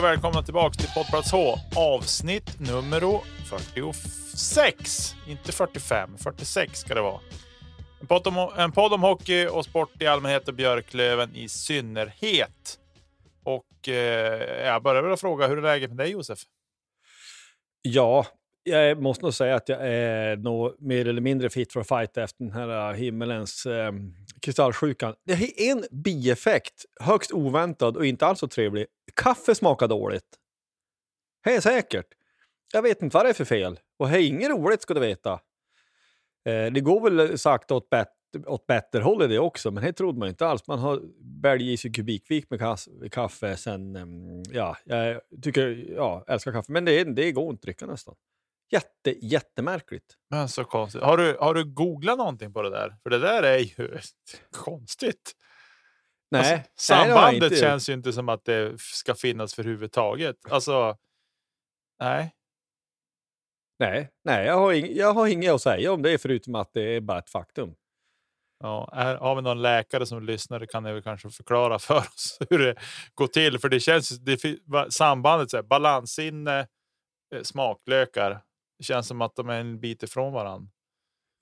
Och välkomna tillbaka till Poddplats H. Avsnitt nummer 46. Inte 45, 46 ska det vara. En podd, om, en podd om hockey och sport i allmänhet och Björklöven i synnerhet. Och eh, jag börjar väl fråga, hur är läget med dig Josef? Ja, jag måste nog säga att jag är nog mer eller mindre fit for fight efter den här himmelens eh, kristallsjukan. Det är en bieffekt, högst oväntad och inte alls så trevlig. Kaffe smakar dåligt. Det är säkert. Jag vet inte vad det är för fel. Och det är inget roligt ska du veta. Eh, det går väl sakta åt, bet åt bättre håll i det också, men det trodde man inte alls. Man har bälgat i sig kubikvik med kaffe sen, ehm, ja, jag tycker, ja, älskar kaffe, men det, det går inte att dricka nästan. Jätte, jättemärkligt. Men så konstigt. Har du, har du googlat någonting på det där? För det där är ju konstigt. Nej, alltså, sambandet nej, känns ju inte som att det ska finnas för huvudtaget. Alltså, nej. Nej, nej jag, har ing, jag har inget att säga om det förutom att det är bara ett faktum. Ja, har vi någon läkare som lyssnar kan ni väl kanske förklara för oss hur det går till. För det känns det, sambandet, så här, balanssinne, eh, smaklökar. Det känns som att de är en bit ifrån varandra.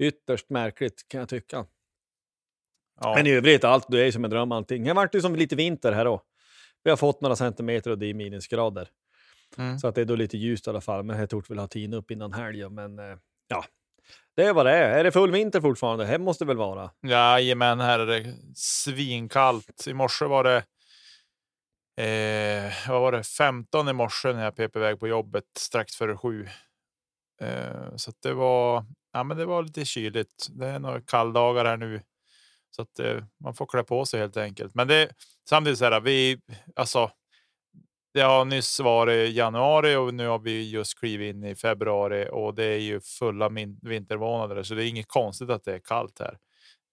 Ytterst märkligt kan jag tycka. Ja. Men i övrigt, allt det är som en dröm allting. Det vart ju som lite vinter här då. Vi har fått några centimeter och det är minusgrader. Mm. Så att det är då lite ljust i alla fall. Men jag tror väl ha tin upp innan helgen. Men eh, ja, det är vad det är. Är det full vinter fortfarande? Det måste väl vara? Jajamän, här är det svinkallt. I morse var det eh, vad var det? 15 i morse när jag pep iväg på jobbet strax före sju. Eh, så det var. Ja, men det var lite kyligt. Det är några kalldagar här nu så att eh, man får klä på sig helt enkelt. Men det samtidigt så här, vi alltså. Det har nyss varit januari och nu har vi just klivit in i februari och det är ju fulla vintermånader, så det är inget konstigt att det är kallt här.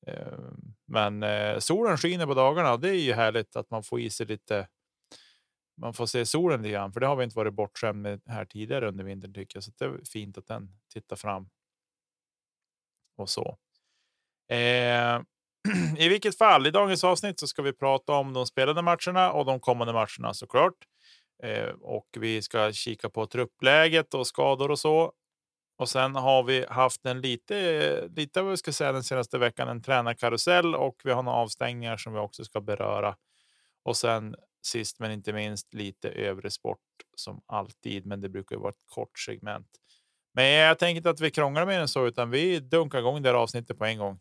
Eh, men eh, solen skiner på dagarna och det är ju härligt att man får i sig lite. Man får se solen lite grann, för det har vi inte varit bortskämd med här tidigare under vintern tycker jag, så det är fint att den tittar fram. Och så. Eh, I vilket fall, i dagens avsnitt så ska vi prata om de spelade matcherna och de kommande matcherna såklart. Eh, och vi ska kika på truppläget och skador och så. Och sen har vi haft en lite, lite vad vi ska säga den senaste veckan, en tränarkarusell och vi har några avstängningar som vi också ska beröra. Och sen sist men inte minst lite övrig sport som alltid, men det brukar ju vara ett kort segment. Men jag tänker inte att vi krånglar mer än så, utan vi dunkar igång det här avsnittet på en gång.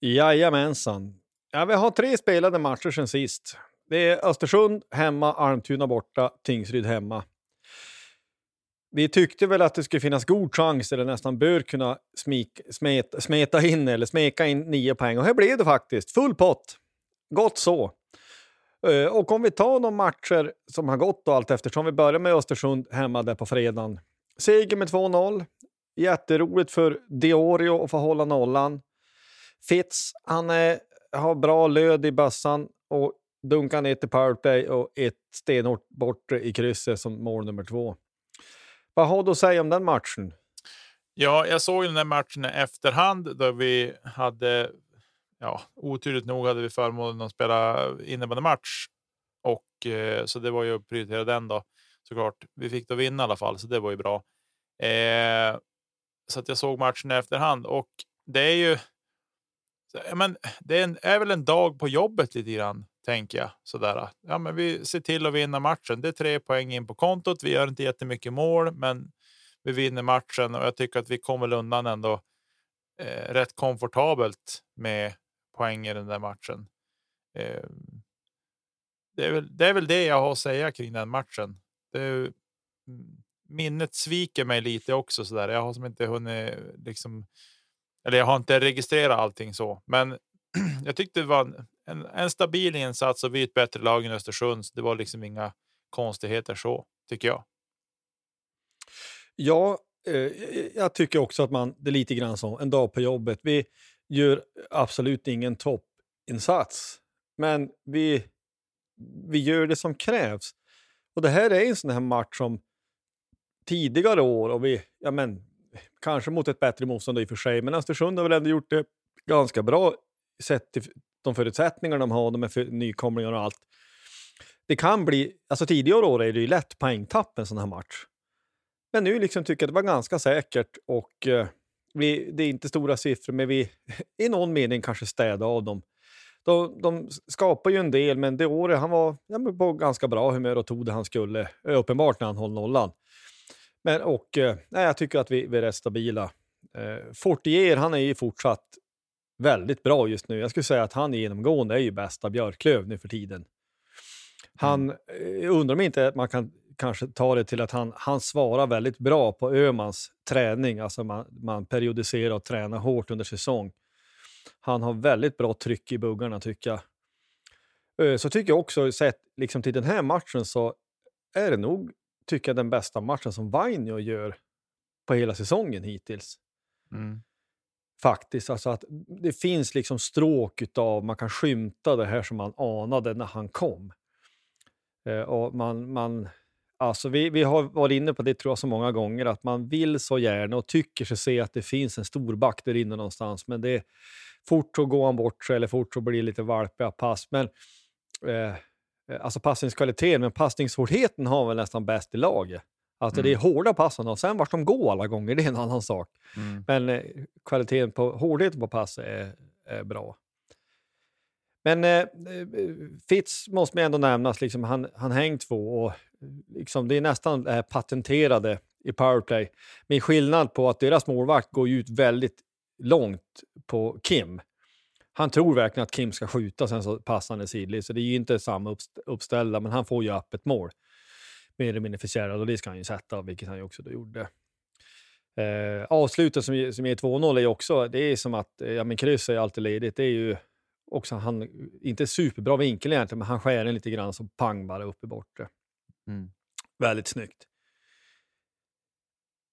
Jajamensan. Ja, vi har tre spelade matcher sen sist. Det är Östersund hemma, Almtuna borta, Tingsryd hemma. Vi tyckte väl att det skulle finnas god chans, eller nästan bör kunna smik, smet, smeta in eller smeka in nio poäng. Och här blev det faktiskt. Full pott. Gott så. Eh, och om vi tar de matcher som har gått och allt eftersom. Vi börjar med Östersund hemma där på fredagen. Seger med 2-0. Jätteroligt för Diorio att få hålla nollan. Fitz, han är, har bra löd i bössan och dunkar ner till powerplay och ett stenhårt bort i krysset som mål nummer två. Vad har du att säga om den matchen? Ja, jag såg den där matchen i efterhand då vi hade, ja, oturligt nog hade vi förmånen att spela innebandymatch och eh, så det var ju att prioritera den då såklart. Vi fick då vinna i alla fall, så det var ju bra. Eh, så att jag såg matchen i efterhand och det är ju. Men det är, en, är väl en dag på jobbet lite grann tänker jag sådär. Ja, men vi ser till att vinna matchen. Det är tre poäng in på kontot. Vi gör inte jättemycket mål, men vi vinner matchen och jag tycker att vi kommer undan ändå eh, rätt komfortabelt med poäng i den där matchen. Eh, det, är väl, det är väl det jag har att säga kring den matchen. Det är, mm, minnet sviker mig lite också så där. Jag har som inte hunnit liksom. Eller jag har inte registrerat allting så, men jag tyckte det var en, en, stabil insats och vi är ett bättre lag än Östersund. Det var liksom inga konstigheter så tycker jag. Ja, eh, jag tycker också att man, det är lite grann som en dag på jobbet. Vi gör absolut ingen toppinsats, men vi, vi gör det som krävs. Och det här är en sån här match som tidigare år och vi, ja men, kanske mot ett bättre motstånd i och för sig, men Östersund har väl ändå gjort det ganska bra sett till de förutsättningar de har, de är nykomlingar och allt. Det kan bli, alltså tidigare år är det ju lätt poängtapp en sån här match. Men nu liksom tycker jag det var ganska säkert och eh, vi, det är inte stora siffror, men vi i någon mening kanske städade av dem. De, de skapar ju en del, men det året han var ja, på ganska bra humör och tog det han skulle. Uppenbart när han höll nollan. Men och, eh, nej, jag tycker att vi, vi är stabila. Eh, Fortier, han är ju fortsatt väldigt bra just nu. Jag skulle säga att han genomgående är ju bästa Björklöv nu för tiden. Han mm. Eh, undrar om inte att man kan kanske ta det till att han, han svarar väldigt bra på Ömans träning. Alltså man, man periodiserar och tränar hårt under säsong. Han har väldigt bra tryck i buggarna tycker jag. Eh, så tycker jag också, sett liksom till den här matchen, så är det nog tycker jag den bästa matchen som Vainio gör på hela säsongen hittills. Mm. Faktiskt, alltså att det finns liksom stråk av man kan skymta det här som man anade när han kom. Eh, och man, man, alltså vi, vi har varit inne på det tror jag så många gånger, att man vill så gärna och tycker sig se att det finns en stor back där inne någonstans, men det är fort så går han bort sig eller fort så blir det lite valpiga pass. Men, eh, alltså passningskvaliteten, men passningshårdheten har väl nästan bäst i laget. Alltså mm. det är hårda pass och sen vart de går alla gånger, det är en annan sak. Mm. Men eh, kvaliteten på hårdheten på pass är, är bra. Men eh, eh, Fitz måste man ändå nämnas, liksom, han, han häng två och liksom, det är nästan eh, patenterade i powerplay. Med skillnad på att deras målvakt går ut väldigt långt på Kim. Han tror verkligen att Kim ska skjuta, sen så passar han sidled, så det är ju inte samma uppställda, men han får ju öppet mål mer eller mindre förtjärad och det ska han ju sätta, vilket han ju också då gjorde. Eh, avslutet som, som ger 2-0 är också, det är som att, ja men kryss är alltid ledigt, det är ju också han, inte superbra vinkel egentligen, men han skär den lite grann så pang bara upp i bortre. Mm. Väldigt snyggt.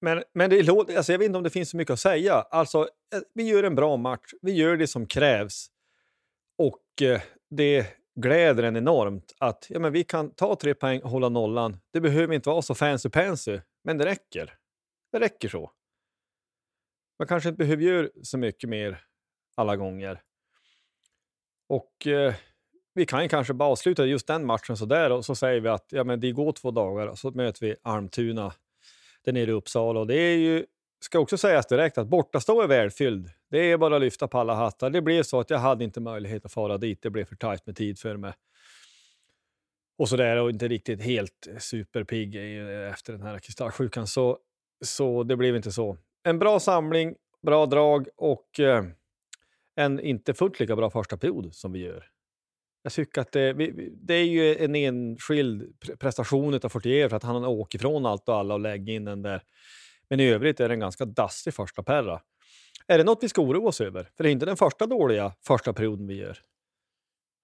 Men, men det alltså jag vet inte om det finns så mycket att säga. Alltså, eh, vi gör en bra match, vi gör det som krävs. Och eh, det gläder en enormt att ja, men vi kan ta tre poäng och hålla nollan. Det behöver inte vara så fancy-pansy, men det räcker. Det räcker så. Man kanske inte behöver göra så mycket mer alla gånger. Och eh, vi kan kanske bara avsluta just den matchen så där och så säger vi att ja, men det går två dagar och så möter vi Almtuna där nere i Uppsala. Och det är ju, ska också sägas direkt att bortastå är välfylld. Det är bara att lyfta på alla hattar. Det blev så att jag hade inte möjlighet att fara dit. Det blev för tajt med tid för mig. Och så där och inte riktigt helt superpigg efter den här kristallsjukan. Så, så det blev inte så. En bra samling, bra drag och eh, en inte fullt lika bra första period som vi gör. Jag tycker att det, det är ju en enskild prestation av Fortier för att han åker ifrån allt och alla och lägger in den där. Men i övrigt är det en ganska dassig första perra. Är det något vi ska oroa oss över? För det är inte den första dåliga första perioden vi gör.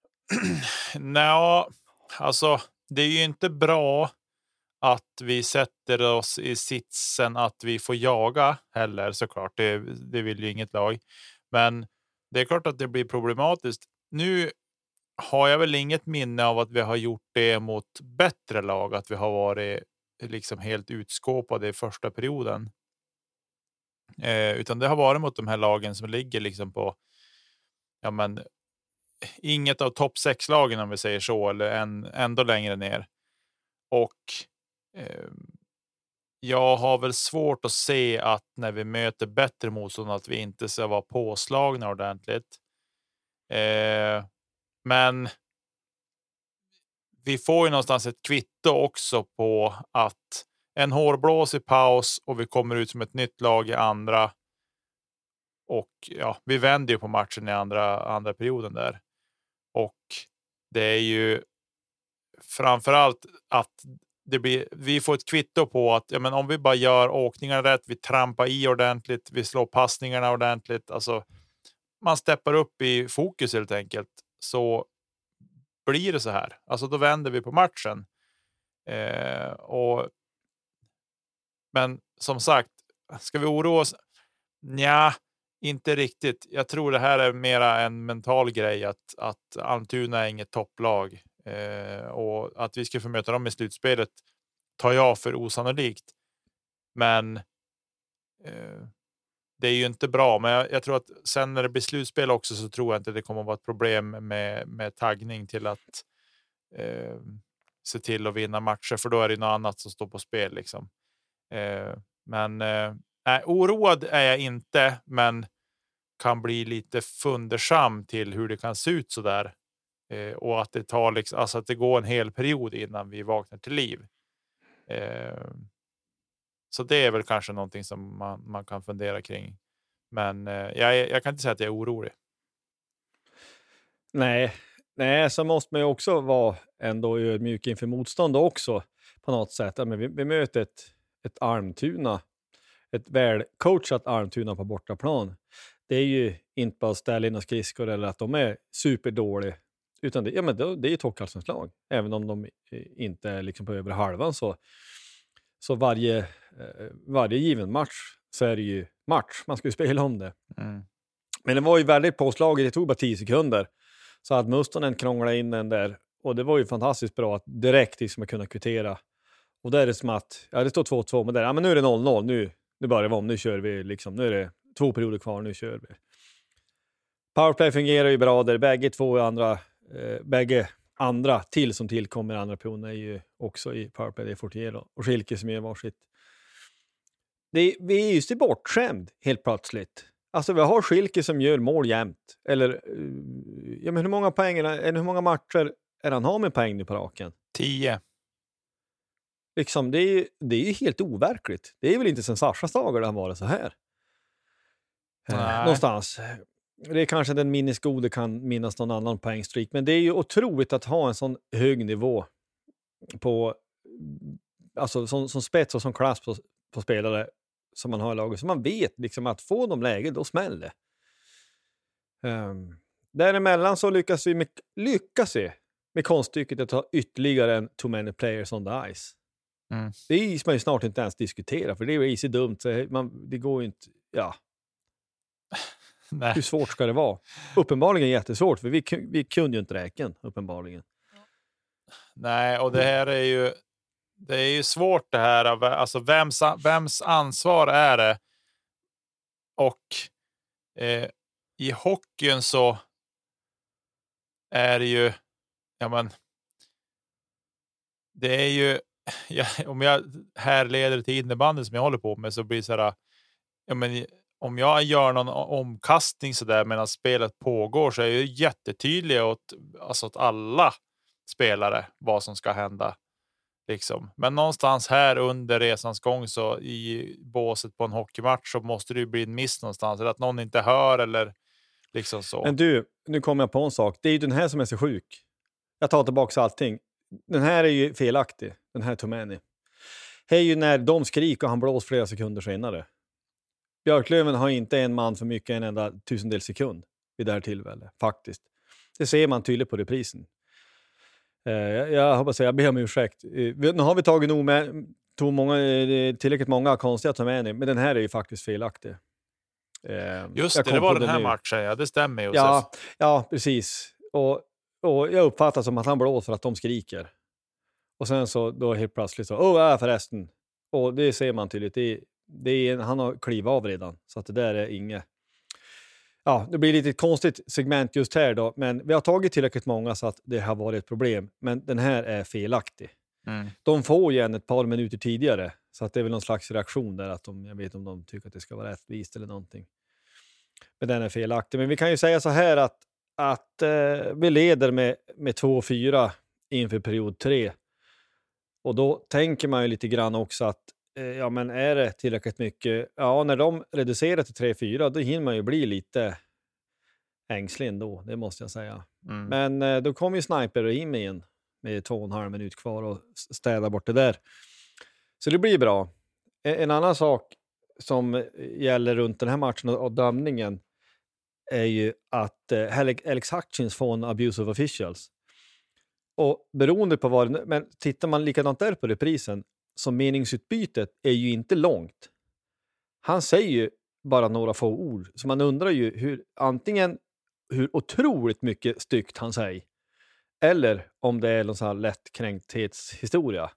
Nej, alltså det är ju inte bra att vi sätter oss i sitsen att vi får jaga heller såklart. Det, det vill ju inget lag. Men det är klart att det blir problematiskt. Nu har jag väl inget minne av att vi har gjort det mot bättre lag, att vi har varit liksom helt utskåpade i första perioden. Eh, utan det har varit mot de här lagen som ligger liksom på. Ja, men inget av topp sex lagen om vi säger så, eller en, ändå längre ner. Och eh, jag har väl svårt att se att när vi möter bättre motstånd att vi inte ska vara påslagna ordentligt. Eh, men. Vi får ju någonstans ett kvitto också på att en hårblås i paus och vi kommer ut som ett nytt lag i andra. Och ja, vi vänder ju på matchen i andra andra perioden där. Och det är ju framför allt att det blir, vi får ett kvitto på att ja, men om vi bara gör åkningarna rätt, vi trampar i ordentligt, vi slår passningarna ordentligt. Alltså, man steppar upp i fokus helt enkelt så blir det så här. Alltså då vänder vi på matchen. Eh, och. Men som sagt, ska vi oroa oss? Nja, inte riktigt. Jag tror det här är mera en mental grej att att Almtuna är inget topplag eh, och att vi ska få möta dem i slutspelet tar jag för osannolikt. Men. Eh, det är ju inte bra, men jag, jag, tror att sen när det blir slutspel också så tror jag inte det kommer att vara ett problem med med taggning till att. Eh, se till att vinna matcher, för då är det något annat som står på spel liksom. Eh, men eh, oroad är jag inte, men kan bli lite fundersam till hur det kan se ut så där eh, och att det tar liksom, alltså att det går en hel period innan vi vaknar till liv. Eh, så det är väl kanske någonting som man, man kan fundera kring. Men eh, jag, jag kan inte säga att jag är orolig. Nej, nej, så måste man ju också vara ändå ödmjuk inför motstånd också på något sätt. Men vi, vi möter ett, ett Almtuna, ett välcoachat Almtuna på bortaplan. Det är ju inte bara att ställa in skridskor eller att de är superdåliga, utan det, ja, men det, det är ett hockeyallsvenskt Även om de eh, inte är liksom på övre halvan så, så varje, eh, varje given match så är det ju match. Man ska ju spela om det. Mm. Men det var ju väldigt påslaget. Det tog bara 10 sekunder. Så att Mustonen krånglade in den där och det var ju fantastiskt bra att direkt liksom kunna kvittera. Och där är det som att, ja det står 2-2, men, där, ja, men nu är det 0-0. Nu, nu börjar vi om, nu kör vi liksom. Nu är det två perioder kvar, nu kör vi. Powerplay fungerar ju bra där. Bägge två andra, eh, bägge andra till som tillkommer andra perioden är ju också i powerplay. Det är Fortier och Schilke som gör varsitt. Det, vi är just bortskämd helt plötsligt. Alltså vi har Schilke som gör mål jämt. Eller eh, ja, men hur många poäng, eller hur många matcher är han har med poäng nu på raken? Tio. Liksom, det, är, det är ju helt overkligt. Det är väl inte sen Sashas dagar det har varit så här. Eh, någonstans. Det är kanske den minnesgode kan minnas någon annan poängstreak, men det är ju otroligt att ha en sån hög nivå på, alltså som, som spets och som klass på, på spelare som man har i laget. Så man vet liksom att få de lägen, då smäller det. Um, däremellan så lyckas vi med, lyckas vi med konststycket att ha ytterligare en too many players on the ice. Mm. Det är man ju snart inte ens diskutera, för det är ju dumt. Så man, det går ju inte... Ja. Nej. Hur svårt ska det vara? Uppenbarligen jättesvårt, för vi, vi kunde ju inte räken, uppenbarligen. Nej, och det här är ju det är ju svårt det här. Alltså vems, vems ansvar är det? Och eh, i hockeyn så är det ju, ja men. Det är ju, ja, om jag härleder till innebandyn som jag håller på med så blir det så här. Ja, men om jag gör någon omkastning så där medan spelet pågår så är jag jättetydlig åt, alltså åt alla spelare vad som ska hända. Liksom. Men någonstans här under resans gång så i båset på en hockeymatch så måste det ju bli en miss någonstans eller att någon inte hör eller Liksom så. Men du, nu kommer jag på en sak. Det är ju den här som är så sjuk. Jag tar tillbaka allting. Den här är ju felaktig, den här Tomani. Det är ju när de skriker och han blåser flera sekunder senare. Björklöven har inte en man för mycket en enda tusendels sekund vid det här tillfället, faktiskt. Det ser man tydligt på reprisen. Eh, jag, jag hoppas jag ber om ursäkt. Eh, nu har vi tagit nog med, tog många, eh, tillräckligt många konstiga Tomani, men den här är ju faktiskt felaktig. Eh, Just det, det var den här nu. matchen, ja. Det stämmer Josef. Ja, ja precis. Och, och jag uppfattar som att han blåser för att de skriker. Och sen så då helt plötsligt så, åh, ja förresten. Och det ser man tydligt. Det är, han har klivit av redan, så att det där är inget. Ja, det blir lite konstigt segment just här då, men vi har tagit tillräckligt många så att det har varit ett problem. Men den här är felaktig. Mm. De får ju en ett par minuter tidigare, så att det är väl någon slags reaktion där. Att de, jag vet inte om de tycker att det ska vara rättvist eller någonting. Men den är felaktig. Men vi kan ju säga så här att, att eh, vi leder med, med 2-4 inför period 3. Och då tänker man ju lite grann också att ja, men är det tillräckligt mycket? Ja, när de reducerar till 3-4 då hinner man ju bli lite ängslig ändå, det måste jag säga. Mm. Men eh, då kom ju Sniper in igen med två och en halv minut kvar och s- städa bort det där. Så det blir bra. En, en annan sak som eh, gäller runt den här matchen och, och dömningen är ju att eh, Alex- Hutchins får en abuse of officials. Och beroende på vad men tittar man likadant där på reprisen, så meningsutbytet är ju inte långt. Han säger ju bara några få ord, så man undrar ju hur antingen hur otroligt mycket styggt han säger, eller om det är någon sån här lättkränkthetshistoria.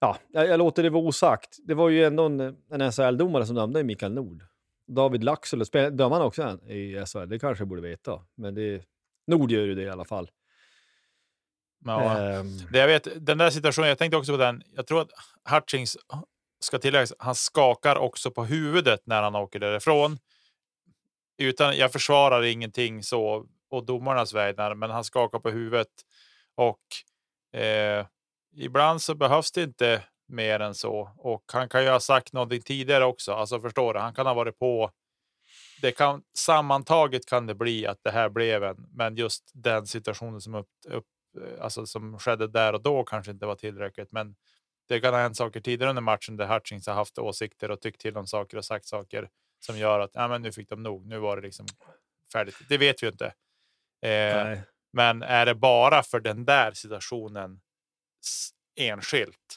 Ja, jag, jag låter det vara osagt. Det var ju ändå en, en SHL-domare som dömde Mikael Nord. David Laxell, Dömer dömde han också en i SHL? Det kanske jag borde veta. Men det, Nord gör ju det i alla fall. Ja. Ehm, Det jag vet, den där situationen, jag tänkte också på den. Jag tror att Hutchings ska tilläggas, han skakar också på huvudet när han åker därifrån. Utan, jag försvarar ingenting så och domarnas vägnar, men han skakar på huvudet. Och eh, ibland så behövs det inte mer än så. Och han kan ju ha sagt någonting tidigare också. Alltså förstår du? Han kan ha varit på. Det kan sammantaget kan det bli att det här blev en, men just den situationen som upp, upp alltså som skedde där och då kanske inte var tillräckligt. Men det kan ha hänt saker tidigare under matchen där Hutchings har haft åsikter och tyckt till om saker och sagt saker som gör att ja, men nu fick de nog. Nu var det liksom färdigt. Det vet vi ju inte. Eh, men är det bara för den där situationen enskilt,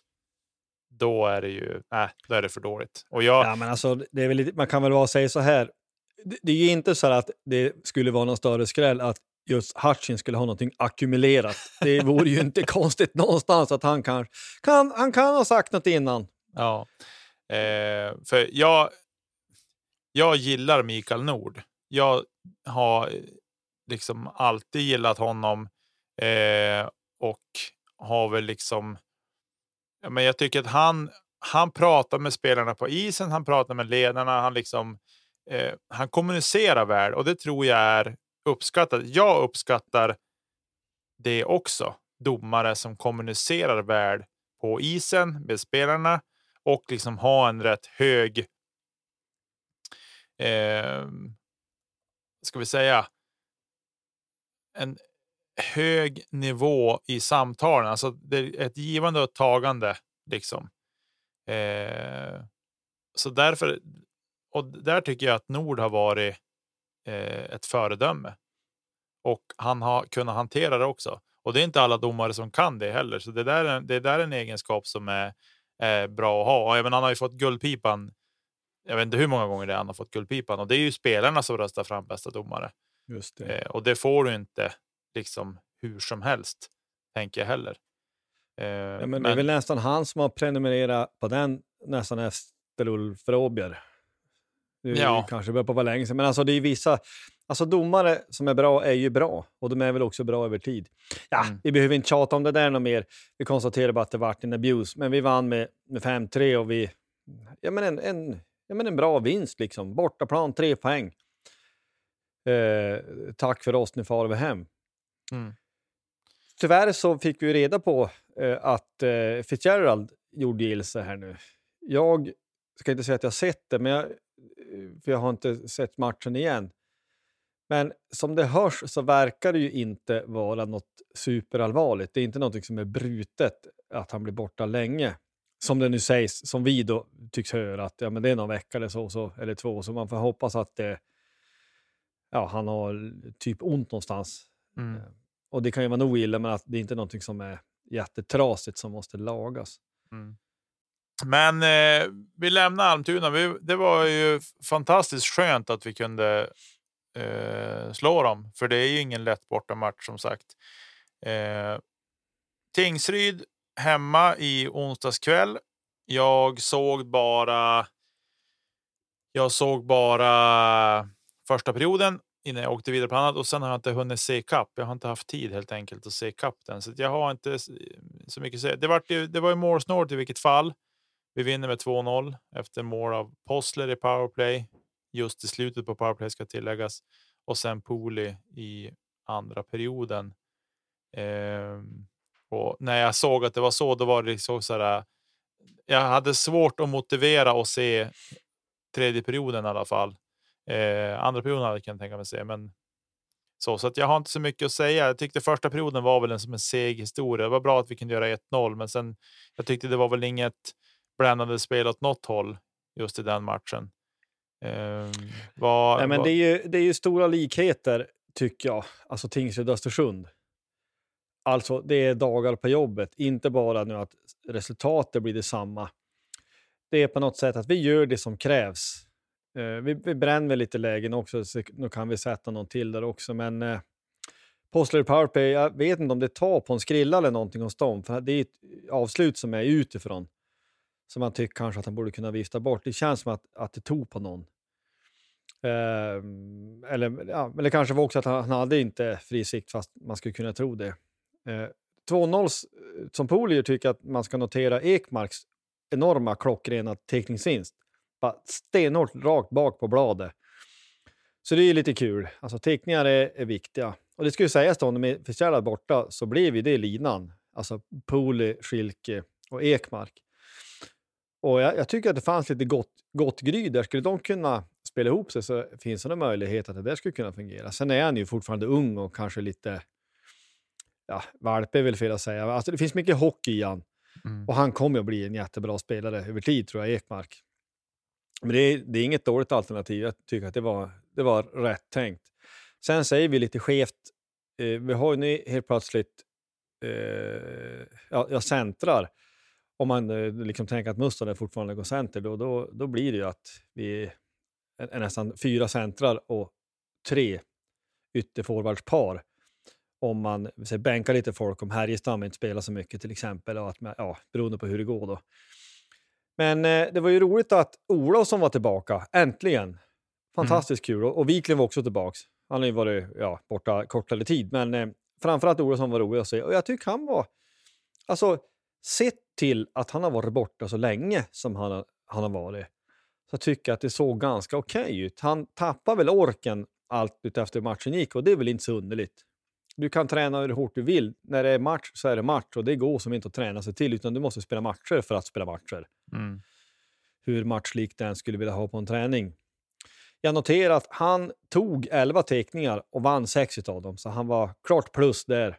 då är det ju äh, då är det för dåligt. Och jag, Ja, men alltså, det är väl lite, man kan väl bara säga så här. Det, det är ju inte så att det skulle vara någon större skräll att just Hutchins skulle ha någonting ackumulerat. Det vore ju inte konstigt någonstans att han kan, kan, han kan ha sagt något innan. Ja, eh, för jag. Jag gillar Mikael Nord. Jag har liksom alltid gillat honom eh, och har väl liksom. Men jag tycker att han. Han pratar med spelarna på isen. Han pratar med ledarna. Han liksom. Eh, han kommunicerar väl och det tror jag är uppskattat. Jag uppskattar det också. Domare som kommunicerar väl på isen med spelarna och liksom ha en rätt hög. Eh, ska vi säga. En hög nivå i samtalen, alltså det är ett givande och ett tagande liksom. Eh, så därför och där tycker jag att Nord har varit ett föredöme och han har kunnat hantera det också. Och det är inte alla domare som kan det heller, så det där är, det där är en egenskap som är, är bra att ha. Och även han har ju fått guldpipan. Jag vet inte hur många gånger det är han har fått guldpipan och det är ju spelarna som röstar fram bästa domare Just eh, och det får du inte liksom hur som helst, tänker jag heller. Eh, Ja, men det är väl nästan han som har prenumererat på den nästan efter Ulf Råbjer. Det ju Ja. kanske börjar på vara länge sedan, men alltså det är vissa alltså domare som är bra är ju bra och de är väl också bra över tid. Ja, Mm. vi behöver inte tjata om det där något mer. Vi konstaterar bara att det vart en abuse, men vi vann med, med 5-3 och vi, ja men en, en, ja men en bra vinst liksom. Bortaplan, tre poäng. Eh, tack för oss, nu far vi hem. Mm. Tyvärr så fick vi reda på eh, att eh, Fitzgerald gjorde ilse här nu. Jag ska inte säga att jag sett det, men jag, för jag har inte sett matchen igen. Men som det hörs så verkar det ju inte vara något superallvarligt. Det är inte något som är brutet att han blir borta länge. Som det nu sägs, som vi då tycks höra, att ja, men det är någon vecka eller så, så eller två. Så man får hoppas att det, ja, han har typ ont någonstans. Mm. Eh, Och det kan ju vara nog illa, men att det är inte något som är jättetrasigt som måste lagas. Mm. Men eh, vi lämnar Almtuna. Vi, det var ju fantastiskt skönt att vi kunde eh, slå dem, för det är ju ingen lätt bortamatch som sagt. Eh, Tingsryd hemma i onsdags kväll. Jag såg bara. Jag såg bara första perioden innan jag åkte vidare på annat och sen har jag inte hunnit se kapp. Jag har inte haft tid helt enkelt att se kapp den, så jag har inte så mycket att säga. Det var ju. Det var ju målsnålt i vilket fall. Vi vinner med 2-0 efter mål av Possler i powerplay. Just i slutet på powerplay ska tilläggas och sen poli i andra perioden. Eh, och när jag såg att det var så, då var det liksom så här. Jag hade svårt att motivera och se tredje perioden i alla fall. Eh, andra perioden hade jag kunnat tänka mig att se, men så, så att jag har inte så mycket att säga. Jag tyckte första perioden var väl en som en seg historia. Det var bra att vi kunde göra 1-0, men sen jag tyckte det var väl inget bländande spel åt något håll just i den matchen. Eh, vad, Nej, men vad- det, är ju, det är ju stora likheter, tycker jag. Alltså Tingsryd och Östersund. Alltså, det är dagar på jobbet, inte bara nu att resultatet blir detsamma. Det är på något sätt att vi gör det som krävs. Eh, vi, vi bränner lite lägen också, så nu kan vi sätta någon till där också. Men eh, Postler Powerplay, jag vet inte om det tar på en skrilla eller någonting hos dem. För det är ett avslut som är utifrån. Som man tycker kanske att han borde kunna vifta bort. Det känns som att, att det tog på någon. Eh, eller, ja, men det kanske var också att han, han hade inte fri sikt, fast man skulle kunna tro det. Eh, 2-0 eh, som Polier tycker att man ska notera Ekmarks enorma klockrena teckningsvinst. Bara stenhårt rakt bak på bladet. Så det är lite kul. Alltså teckningar är, är viktiga. Och det ska sägas då, när med Fitzgerald borta så blev ju det linan. Alltså Poli, Schilke och Ekmark. Och jag, jag tycker att det fanns lite gott, gott gry där. Skulle de kunna spela ihop sig så finns det en möjlighet att det där skulle kunna fungera. Sen är han ju fortfarande ung och kanske lite... Ja, valpe är väl fel att säga. Alltså det finns mycket hockey i han. Mm. Och han kommer att bli en jättebra spelare över tid, tror jag, Ekmark. Men det är, det är inget dåligt alternativ. Jag tycker att det var, det var rätt tänkt. Sen säger vi lite skevt. Eh, vi har ju nu helt plötsligt eh, ja, ja, centrar. Om man eh, liksom tänker att Mustonen fortfarande går center, då, då, då blir det ju att vi är, nästan fyra centrar och tre ytterforwardspar. Om man säg, bänkar lite folk, om Härjestam inte spelar så mycket till exempel, och att, ja, beroende på hur det går då. Men eh, det var ju roligt att Olofsson var tillbaka, äntligen. Fantastiskt kul. Och, och Wiklund var också tillbaka. Han har ju varit ja, borta kortare tid, men eh, framförallt Olofsson var rolig att se. Och jag tycker han var... Alltså, sett till att han har varit borta så länge som han har, han har varit, så tycker jag att det såg ganska okej ut. Han tappar väl orken allt efter matchen gick och det är väl inte så underligt. Du kan träna hur hårt du vill. När det är match så är det match och det går som inte att träna sig till utan du måste spela matcher för att spela matcher Mm. hur matchlikt den skulle vilja ha på en träning. Jag noterar att han tog 11 teckningar och vann 6 av dem, så han var klart plus där.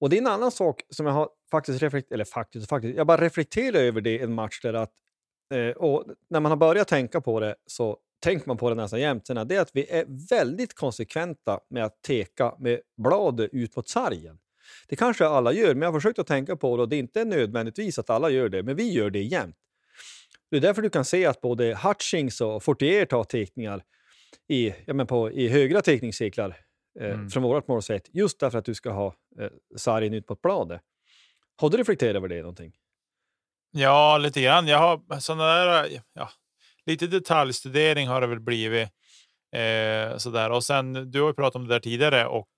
Och det är en annan sak som jag har faktiskt reflekterat, eller faktiskt, faktiskt, jag bara reflekterar över det en match där att, eh, och när man har börjat tänka på det så tänker man på det nästan jämt, sen det är att vi är väldigt konsekventa med att teka med bladet ut mot sargen. Det kanske alla gör, men jag har försökt att tänka på det och det är inte nödvändigtvis att alla gör det, men vi gör det jämt. Det är därför du kan se att både Hutchings och Fortier tar teckningar i, ja, men på, i högra teckningscirklar eh, Mm. från vårt mål sett, just därför att du ska ha eh, sargen ut mot bladet. Har du reflekterat över det någonting? Ja, lite grann. Jag har sådana där, ja, lite detaljstudering har det väl blivit. Eh, sådär. Och sen, du har ju pratat om det där tidigare och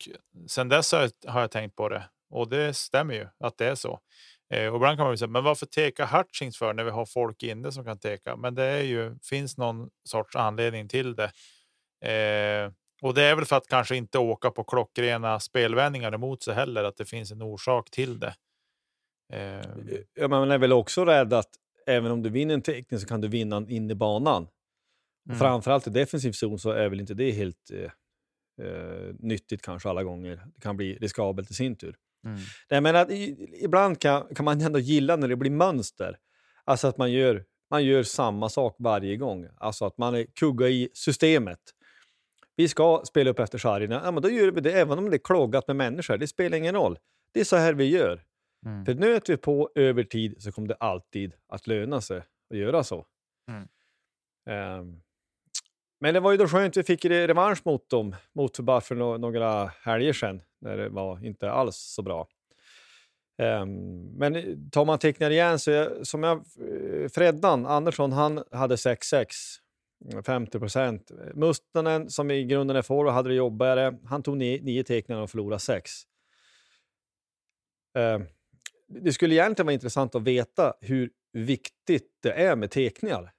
sen dess har jag, har jag tänkt på det. Och det stämmer ju att det är så. Eh, och ibland kan man ju säga, men varför teka Hutchings för när vi har folk inne som kan teka? Men det är ju, finns någon sorts anledning till det. Eh, och det är väl för att kanske inte åka på klockrena spelvändningar emot sig heller, att det finns en orsak till det. Eh, Ja, men man är väl också rädd att även om du vinner en teckning så kan du vinna in i banan. Mm. Framförallt i defensiv zon så är väl inte det helt eh, eh, nyttigt kanske alla gånger. Det kan bli riskabelt i sin tur. Mm. Jag menar, ibland kan, kan man ändå gilla när det blir mönster. Alltså att man gör, man gör samma sak varje gång. Alltså att man är kugga i systemet. Vi ska spela upp efter sargerna. Ja, men då gör vi det även om det är kloggat med människor. Det spelar ingen roll. Det är så här vi gör. Mm. För nöter vi på över tid så kommer det alltid att löna sig att göra så. Mm. Um, men det var ju då skönt vi fick revansch mot dem, mot bara för några helger sedan, när det var inte alls så bra. Um, men tar man teckningar igen, så jag, som jag, eh, Freddan Andersson, han hade 6-6, 50 procent. Mustonen, som i grunden är forward, hade det jobbigare. Han tog nio, nio teckningar och förlorade sex. Um, det skulle egentligen vara intressant att veta hur viktigt det är med teckningar.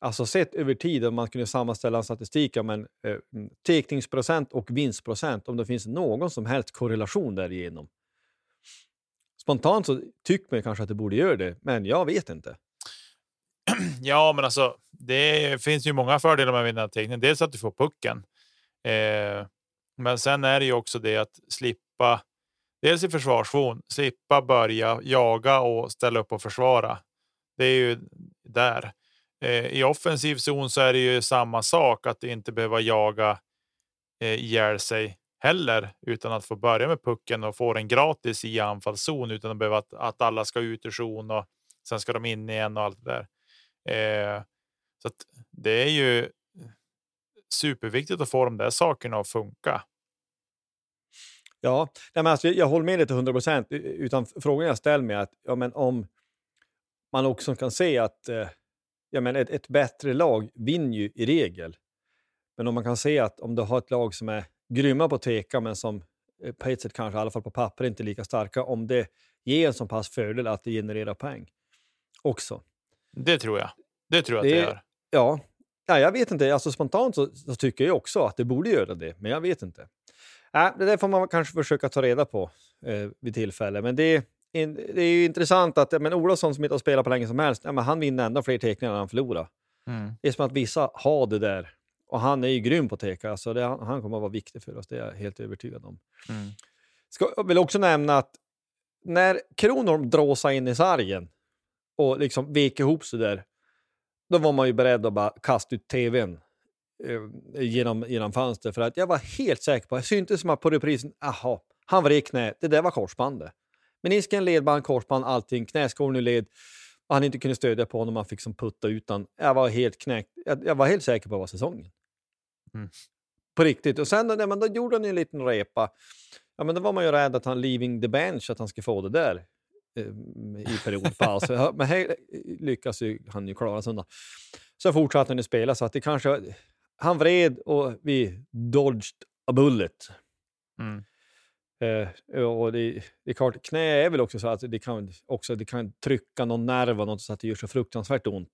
Alltså sett över tid, om man kunde sammanställa en statistik om en eh, mm, teckningsprocent och vinstprocent, om det finns någon som helst korrelation därigenom. Spontant så tycker man kanske att det borde göra det, men jag vet inte. Ja, men alltså det finns ju många fördelar med att vinna teckning. Dels att du får pucken, eh, men sen är det ju också det att slippa dels i försvarszon, slippa börja jaga och ställa upp och försvara. Det är ju där. Eh, I offensiv zon så är det ju samma sak, att inte behöva jaga eh, ihjäl sig heller, utan att få börja med pucken och få den gratis i anfallszon utan att behöva att, att alla ska ut ur zon och sen ska de in igen och allt det där. Eh, så det är ju superviktigt att få de där sakerna att funka. Ja, men alltså, jag håller med dig till 100 procent. Utan frågan jag ställer mig är att ja, men om man också kan se att eh, ja, men ett, ett bättre lag vinner ju i regel. Men om man kan se att om du har ett lag som är grymma på att teka men som eh, på ett sätt kanske i alla fall på papper inte är lika starka, om det ger en så pass fördel att det genererar poäng också. Det tror jag. Det tror jag det, att det gör. Ja, ja, jag vet inte. Alltså, spontant så, så, tycker jag också att det borde göra det, men jag vet inte. Äh, det där får man kanske försöka ta reda på eh, vid tillfälle. Men det, det är ju intressant att men Olofsson som inte har spelat på länge som helst, ja, men han vinner ändå fler teckningar än han förlorar. Mm. Det är som att vissa har det där. Och han är ju grym på teka, så det, han kommer att vara viktig för oss. Det är jag helt övertygad om. Mm. Ska, jag vill också nämna att när Kronholm dråsade in i sargen och liksom vek ihop sig där, då var man ju beredd att bara kasta ut tvn genom, genom fönstret. För att jag var helt säker på, det syntes som att på reprisen, aha, han vred knä, det där var korsbandet. Menisken, ledband, korsband, allting. Knäskålen ur led. Och han inte kunde stödja på honom. Han fick som putta utan. Jag var helt knäckt. Jag, jag var helt säker på att det var säsongen. Mm. På riktigt. Och sen men då gjorde han en liten repa. Ja, men då var man ju rädd att han leaving the bench, att han skulle få det där eh, i periodpaus. men här lyckas ju han ju klara sig undan. Så fortsatte han att spela, så att det kanske... Han vred och vi dodged a bullet. Mm. Eh, och det, det, är klart, knä är väl också så att det kan, också, det kan trycka någon nerv och något så att det gör så fruktansvärt ont.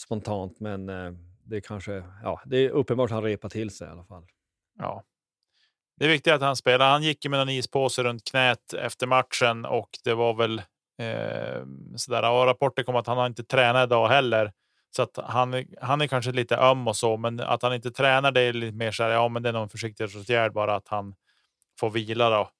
Spontant, men eh, det kanske, ja, det är uppenbart att han repar till sig i alla fall. Ja. Det är viktigt att han spelar. Han gick med en ispåse runt knät efter matchen och det var väl eh, sådär. Och rapporter kom att han har inte tränat idag heller. Så att han, han är kanske lite öm och så, men att han inte tränar det är lite mer så här, ja, men det är någon försiktighetsåtgärd bara att han får vila då.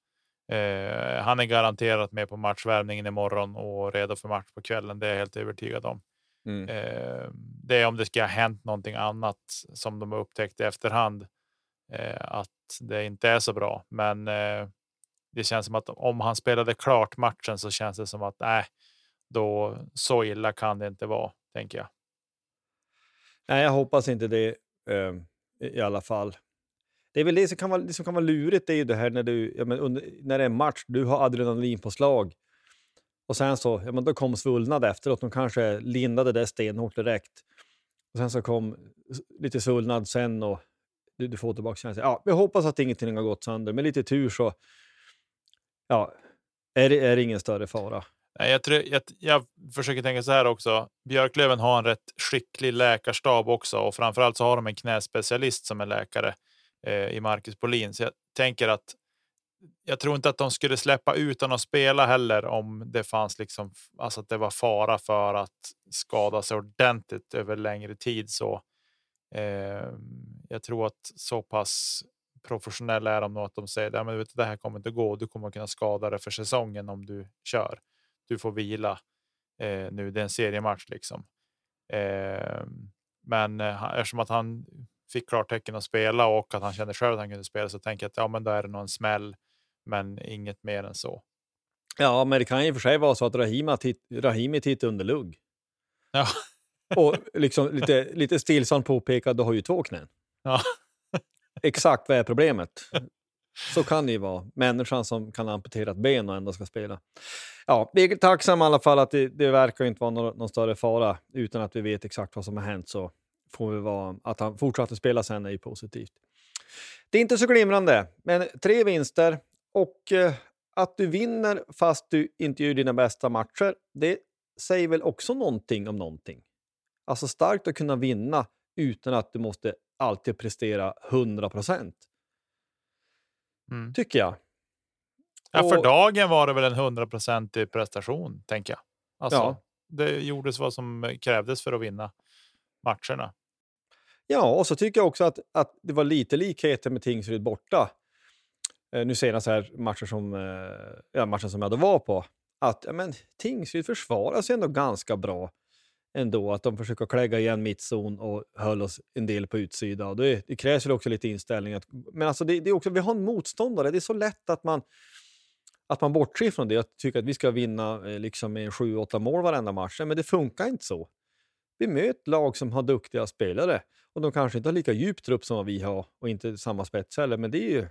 Eh, han är garanterat med på matchvärmningen imorgon och redo för match på kvällen. Det är jag helt övertygad om. Mm. Eh, det är om det ska ha hänt någonting annat som de har upptäckt i efterhand eh, att det inte är så bra. Men eh, det känns som att om han spelade klart matchen så känns det som att nej, då så illa kan det inte vara, tänker jag. Nej, jag hoppas inte det eh, i alla fall. Det är väl det som kan vara, det som kan vara lurigt, det är ju det här när, du, ja, men under, när det är match, du har adrenalin på slag. Och sen så, ja, men då kom svullnad efteråt. De kanske lindade det stenhårt direkt. Och sen så kom lite svullnad sen och du, du får tillbaka känslan. Ja, vi hoppas att ingenting har gått sönder. Med lite tur så ja, är, det, är det ingen större fara. Jag, tror, jag, jag försöker tänka så här också. Björklöven har en rätt skicklig läkarstab också och framförallt så har de en knäspecialist som är läkare eh, i Marcus Bolin. Så jag tänker att jag tror inte att de skulle släppa utan att spela heller om det fanns liksom alltså att det var fara för att skada sig ordentligt över längre tid. Så eh, jag tror att så pass professionella är de nog att de säger att ja, det här kommer inte gå. Du kommer kunna skada dig för säsongen om du kör. Du får vila eh, nu. Det är en seriematch liksom. Eh, men eh, eftersom att han fick klartecken att spela och att han kände själv att han kunde spela så tänker jag att ja, men då är det nog en smäll, men inget mer än så. Ja, men det kan ju för sig vara så att Rahima titt, Rahimi tittar under lugg. Ja. och liksom lite, lite stillsamt påpekad, du har ju två knän. Ja. Exakt vad är problemet? Så kan det ju vara. Människan som kan amputera ett ben och ändå ska spela. Ja, vi är tacksamma i alla fall att det, det verkar inte vara någon, någon, större fara. Utan att vi vet exakt vad som har hänt så får vi vara... Att han fortsatte spela sen är ju positivt. Det är inte så glimrande, men tre vinster och eh, att du vinner fast du inte gör dina bästa matcher, det säger väl också någonting om någonting. Alltså starkt att kunna vinna utan att du måste alltid prestera 100 procent. Mm. Tycker jag. Ja, för dagen var det väl en hundraprocentig prestation, tänker jag. Alltså, ja. Det gjordes vad som krävdes för att vinna matcherna. Ja, och så tycker jag också att, att det var lite likheter med Tingsryd borta. Eh, nu senast här matcher som, eh, ja, matchen som jag då var på. Att ja, men, Tingsryd försvarar sig ändå ganska bra ändå. Att de försöker klägga igen mittzon och höll oss en del på utsida. Och det, det krävs väl också lite inställning. Att, men alltså det, det, är också, vi har en motståndare. Det är så lätt att man, att man bortser från det. Jag tycker att vi ska vinna eh, liksom med 7-8 mål varenda match. Men det funkar inte så. Vi möter lag som har duktiga spelare och de kanske inte har lika djup trupp som vi har och inte samma spets heller. Men det, är ju,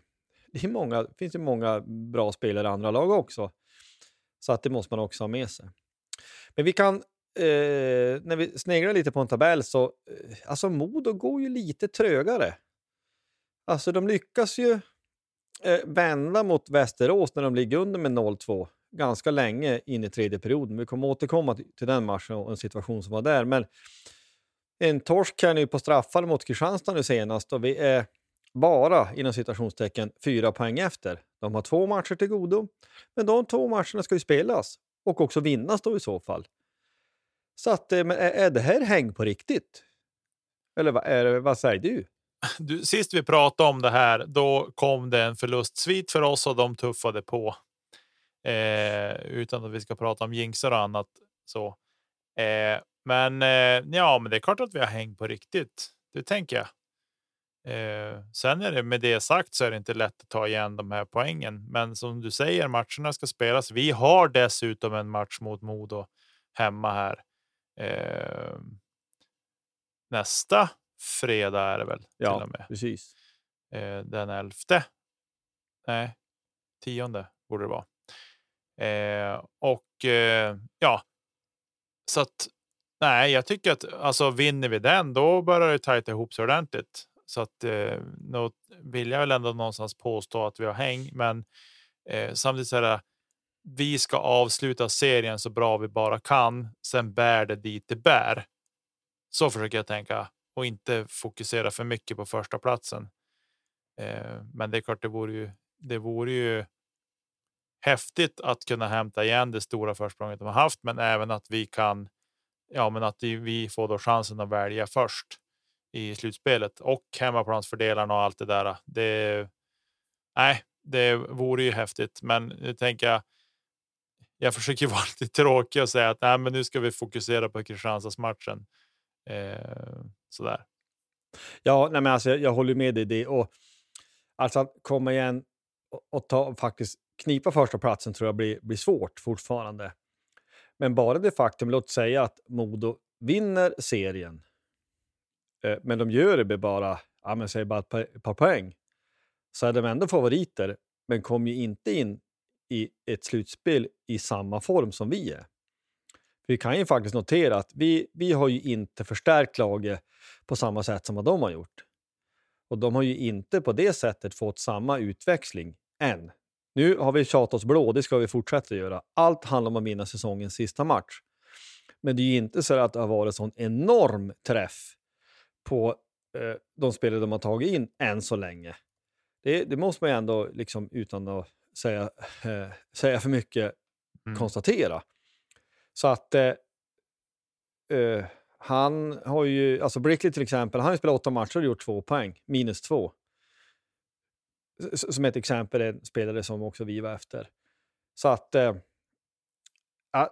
det är många, finns ju många bra spelare i andra lag också. Så att det måste man också ha med sig. Men vi kan eh, när vi sneglar lite på en tabell så, eh, alltså Modo går ju lite trögare. Alltså de lyckas ju eh, vända mot Västerås när de ligger under med 0-2 ganska länge in i tredje perioden. Vi kommer återkomma till den matchen och en situation som var där. Men en torsk här nu på straffar mot Kristianstad nu senast och vi är bara inom citationstecken fyra poäng efter. De har två matcher till godo, men de två matcherna ska ju spelas och också vinnas då i så fall. Så att, eh, men är, är det här häng på riktigt? Eller vad, är, vad säger du? du? Sist vi pratade om det här, då kom det en förlustsvit för oss och de tuffade på. Eh, utan att vi ska prata om jinxar och annat. Så. Eh, men eh, ja, men det är klart att vi har häng på riktigt. Det tänker jag. Eh, sen är det med det sagt så är det inte lätt att ta igen de här poängen. Men som du säger, matcherna ska spelas. Vi har dessutom en match mot Modo hemma här eh, nästa fredag är det väl? Ja, till och med. precis. Eh, den elfte. Nej, tionde borde det vara. Eh, och eh, ja, så att nej, jag tycker att alltså vinner vi den, då börjar det tajta ihop sig ordentligt. Så att eh, vill jag väl ändå någonstans påstå att vi har häng, men eh, samtidigt så är det vi ska avsluta serien så bra vi bara kan. Sen bär det dit det bär. Så försöker jag tänka och inte fokusera för mycket på första platsen. Eh, men det är klart, det vore ju. Det vore ju. Häftigt att kunna hämta igen det stora försprånget de har haft, men även att vi kan. Ja, men att vi får då chansen att välja först i slutspelet och hemmaplansfördelarna och allt det där. Det. Nej, det vore ju häftigt, men nu tänker jag jag försöker vara lite tråkig och säga att nej, men nu ska vi fokusera på Kristianstadsmatchen. Eh, sådär. Ja, nej, men alltså, jag, jag håller med dig i det. Och, alltså att komma igen och, och ta, faktiskt knipa första platsen tror jag blir, blir svårt fortfarande. Men bara det faktum, låt säga att Modo vinner serien, eh, men de gör det med bara, ja, men säg bara ett par, ett par poäng, så är de ändå favoriter, men kommer ju inte in i ett slutspel i samma form som vi är. Vi kan ju faktiskt notera att vi, vi har ju inte förstärkt laget på samma sätt som vad de har gjort. Och de har ju inte på det sättet fått samma utväxling än. Nu har vi tjatat oss blå, det ska vi fortsätta göra. Allt handlar om att vinna säsongens sista match. Men det är ju inte så att det har varit en sån enorm träff på eh, de spelare de har tagit in än så länge. Det, det måste man ju ändå, liksom, utan att säga, eh, säga för mycket, Mm. konstatera. Så att eh, eh, han har ju, alltså Brickley till exempel, han har ju spelat åtta matcher och gjort två poäng, minus två. S- Som ett exempel, en spelare som också vi var efter. Så att, eh,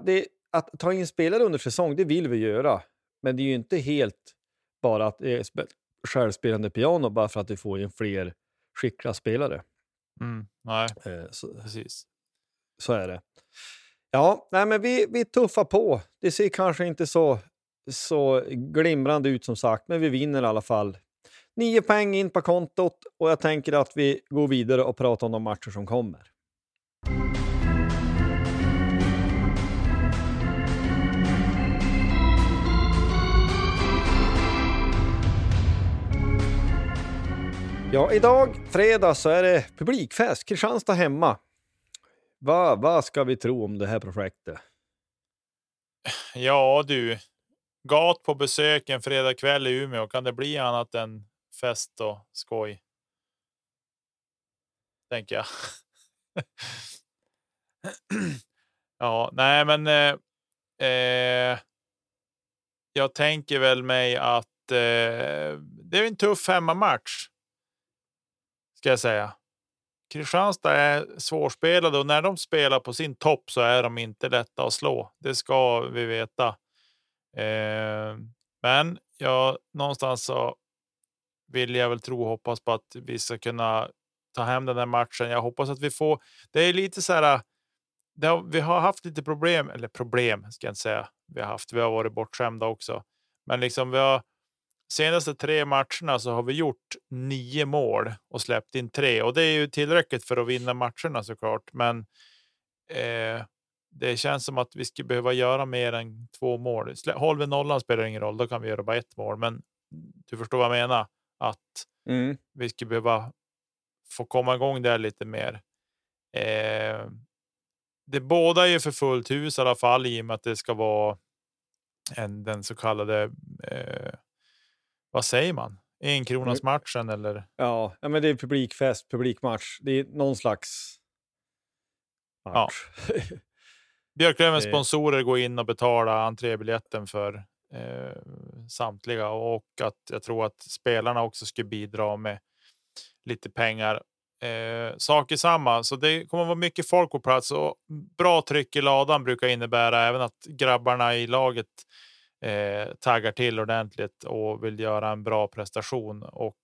det, att ta in spelare under säsong, det vill vi göra. Men det är ju inte helt bara att det är spe- självspelande piano bara för att vi får in fler skickliga spelare. Mm. Nej, Eh, så, precis. så är det. Ja, nej, men vi, vi tuffar på. Det ser kanske inte så, så glimrande ut som sagt, men vi vinner i alla fall. Nio poäng in på kontot och jag tänker att vi går vidare och pratar om de matcher som kommer. Mm. Ja, idag, fredag, så är det publikfest. Kristianstad hemma. Vad va ska vi tro om det här projektet? Ja du, gat på besök en fredag kväll i Umeå. Kan det bli annat än fest och skoj? Tänker jag. ja, nej, men. Eh, eh, jag tänker väl mig att eh, det är en tuff hemmamatch. Ska jag säga. Kristianstad är svårspelade och när de spelar på sin topp så är de inte lätta att slå. Det ska vi veta. Eh, men ja, någonstans så vill jag väl tro och hoppas på att vi ska kunna ta hem den här matchen. Jag hoppas att vi får. Det är lite så här. Det har, vi har haft lite problem, eller problem ska jag inte säga. Vi har haft. Vi har varit bortskämda också, men liksom vi har senaste tre matcherna så har vi gjort nio mål och släppt in tre och det är ju tillräckligt för att vinna matcherna såklart. Men eh, det känns som att vi skulle behöva göra mer än två mål. Håller vi nollan spelar ingen roll, då kan vi göra bara ett mål. Men du förstår vad jag menar? Att vi skulle behöva få komma igång där lite mer. Eh, det båda är ju för fullt hus i alla fall i och med att det ska vara en, den så kallade eh, vad säger man? En kronas matchen eller? Ja, ja, men det är publikfest, publikmatch. Det är någon slags match. Björklövens Det- sponsorer går in och betalar entrébiljetten för eh, samtliga och att jag tror att spelarna också ska bidra med lite pengar. Eh, sak i samma, så det kommer vara mycket folk på plats och bra tryck i ladan brukar innebära även att grabbarna i laget eh, taggar till ordentligt och vill göra en bra prestation. Och,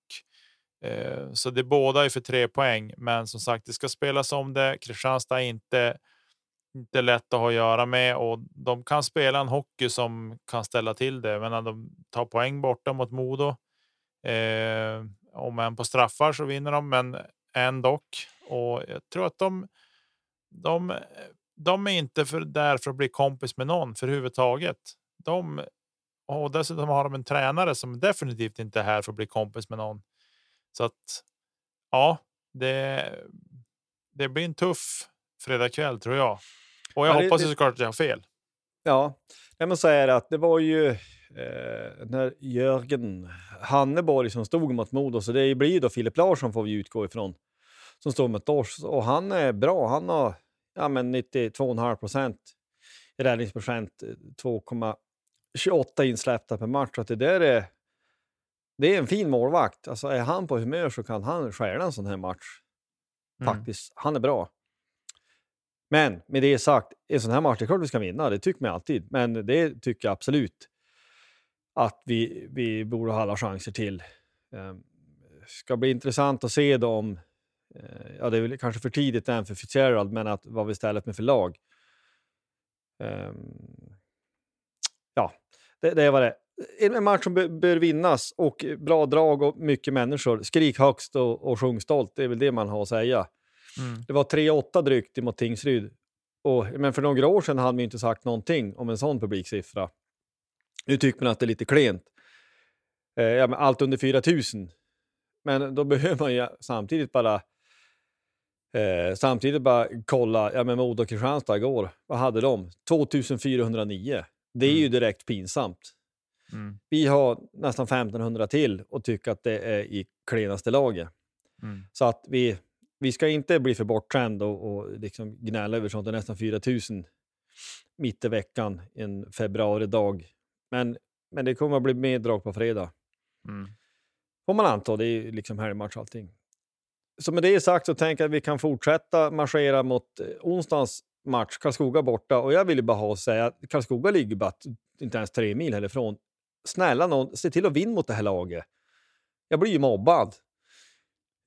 eh, så det båda är för tre poäng, men som sagt, det ska spelas om det. Kristianstad är inte inte lätt att ha att göra med och de kan spela en hockey som kan ställa till det. Men när de tar poäng borta mot Modo. Eh, om än på straffar så vinner de, men ändå. Och jag tror att de. De, de är inte för, där för att bli kompis med någon för huvudtaget de och dessutom har de en tränare som definitivt inte är här för att bli kompis med någon. Så att ja, det. Det blir en tuff fredagkväll tror jag. Och jag ja, hoppas det, det, såklart att jag har fel. Ja, jag måste säga det att det var ju eh, när Jörgen Hanneborg som stod mot Modo, så det blir ju då Filip Larsson får vi utgå ifrån, som står mot oss. Och han är bra. Han har ja, men 92,5 procent i räddningsprocent, 2, 28 insläppta per match. Att det, där är, det är en fin målvakt. Alltså, är han på humör så kan han stjäla en sån här match. Mm. Faktiskt. Mm. Han är bra. Men med det sagt, en sån här match, det är klart vi ska vinna. Det tycker man alltid. Men det tycker jag absolut att vi, vi borde ha alla chanser till. Det ska bli intressant att se dem. Eh, ja, det är väl kanske för tidigt än för Fitzgerald, men att vad vi ställer med för lag. Ehm, det, det var det. En match som bör, vinnas och bra drag och mycket människor. Skrik högst och, och sjung stolt. Det är väl det man har att säga. Mm. Det var 3-8 drygt mot Tingsryd. Och, men för några år sedan hade vi inte sagt någonting om en sån publiksiffra. Nu tycker man att det är lite klent. Eh, ja, allt under 4 000. Men då behöver man ju samtidigt bara eh, samtidigt bara kolla. Ja, men Modo och Kristianstad igår, vad hade de? 2409. Det är ju direkt pinsamt. Mm. Vi har nästan 1500 till och tycker att det är i klenaste laget. Mm. Så att vi, vi ska inte bli för bortskämd och, och liksom gnälla över sånt. Det är nästan 4 000 mitt i veckan en februaridag. Men, men det kommer att bli mer drag på fredag. Mm. Får man anta. Det är liksom helgmatch allting. Så med det sagt så tänker jag att vi kan fortsätta marschera mot eh, onsdagens match, Karlskoga borta. Och jag vill bara ha att säga att Karlskoga ligger bara inte ens tre mil härifrån. Snälla någon, se till att vinna mot det här laget. Jag blir ju mobbad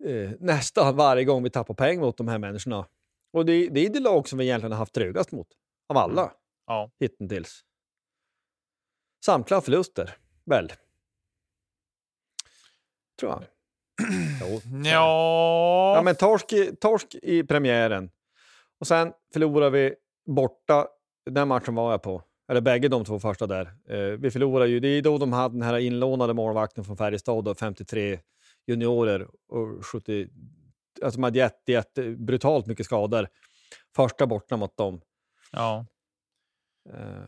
eh, nästan varje gång vi tappar poäng mot de här människorna. Och det, det är det lag som vi egentligen har haft trögast mot, av alla Ja. hittills. Samtliga förluster, väl? Tror jag. Jo. Ja. Ja, men torsk, torsk i premiären. Och sen förlorar vi borta. Den matchen var jag på. Eller bägge de två första där. Eh, vi förlorar ju. Det är då de hade den här inlånade målvakten från Färjestad och 53 juniorer och 70. Alltså de hade jätte, jätte brutalt mycket skador. Första borta mot dem. ja. Eh,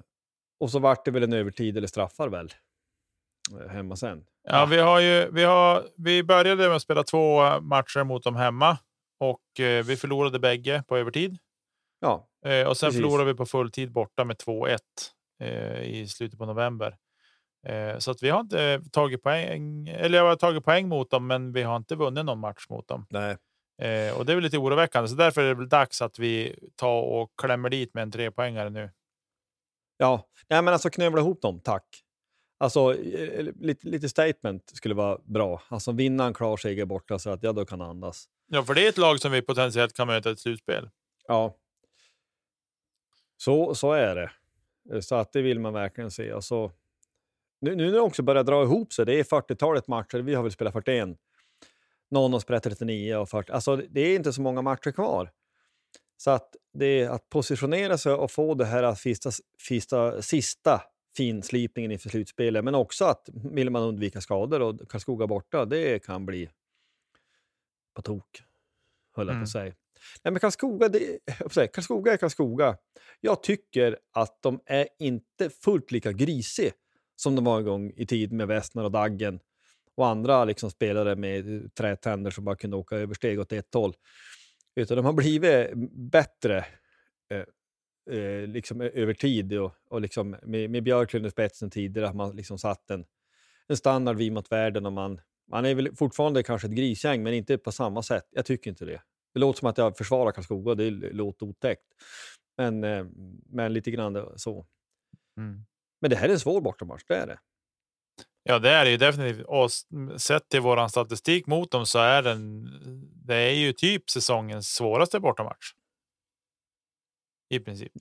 och så vart det väl en övertid eller straffar väl. Eh, hemma sen. Ja, vi, har ju, vi, har, vi började med att spela två matcher mot dem hemma och eh, vi förlorade bägge på övertid. Ja, Eh, och sen Precis. förlorade vi på fulltid borta med 2-1 eh, i slutet på november. Eh, så att vi har inte tagit poäng, eller jag har tagit poäng mot dem, men vi har inte vunnit någon match mot dem. nej. Eh, och det är väl lite oroväckande, så därför är det väl dags att vi tar och klämmer dit med en trepoängare nu. Ja, nej, men alltså knövla ihop dem, tack. Alltså eh, lite, lite statement skulle vara bra. Alltså vinna en klar seger borta så att jag då kan andas. Ja, för det är ett lag som vi potentiellt kan möta i ett slutspel. Ja. Så, så är det. Så att det vill man verkligen se. Alltså, nu, nu när det också börjar dra ihop sig, det är 40-talet matcher, vi har väl spelat 41. Någon har spelat 39 och 40. Alltså det är inte så många matcher kvar. Så att det är att positionera sig och få det här sista, fista, sista finslipningen inför slutspelet, men också att vill man undvika skador och Karlskoga borta, det kan bli på tok, höll jag på Mm. att säga. Nej, men Karlskoga, det, säga, Karlskoga är Karlskoga. Jag tycker att de är inte fullt lika grisig som de var en gång i tiden med Westner och Daggen och andra liksom spelare med trätänder som bara kunde åka översteg åt ett håll. Utan de har blivit bättre eh, eh, liksom över tid och, och liksom med, med Björklund i spetsen tidigare har man liksom satt en, en standard vid mot världen och man, man är väl fortfarande kanske ett grisgäng men inte på samma sätt. Jag tycker inte det. Det låter som att jag försvarar Karlskoga det låter otäckt. Men, eh, men lite grann så. Men det här är en svår bortamatch, det är det. Ja, det är det ju definitivt. Och sett till våran statistik mot dem så är den. Det är ju typ säsongens svåraste bortamatch. I princip.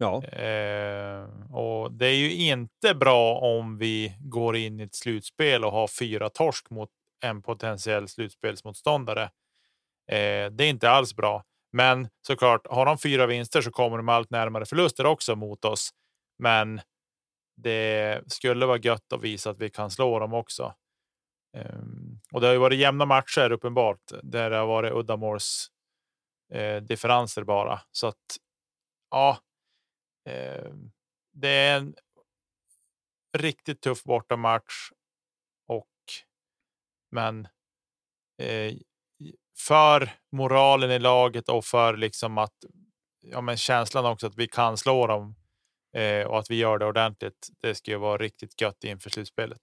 Ja, Eh, och det är ju inte bra om vi går in i ett slutspel och har fyra torsk mot en potentiell slutspelsmotståndare. Eh, det är inte alls bra. Men såklart, har de fyra vinster så kommer de allt närmare förluster också mot oss. Men det skulle vara gött att visa att vi kan slå dem också. Ehm, och det har ju varit jämna matcher uppenbart där det har varit uddamåls eh, differenser bara. Så att ja, Eh, det är en riktigt tuff bortamatch. Och men eh, för moralen i laget och för liksom att ja, men känslan också att vi kan slå dem eh, och att vi gör det ordentligt. Det ska ju vara riktigt gött inför slutspelet.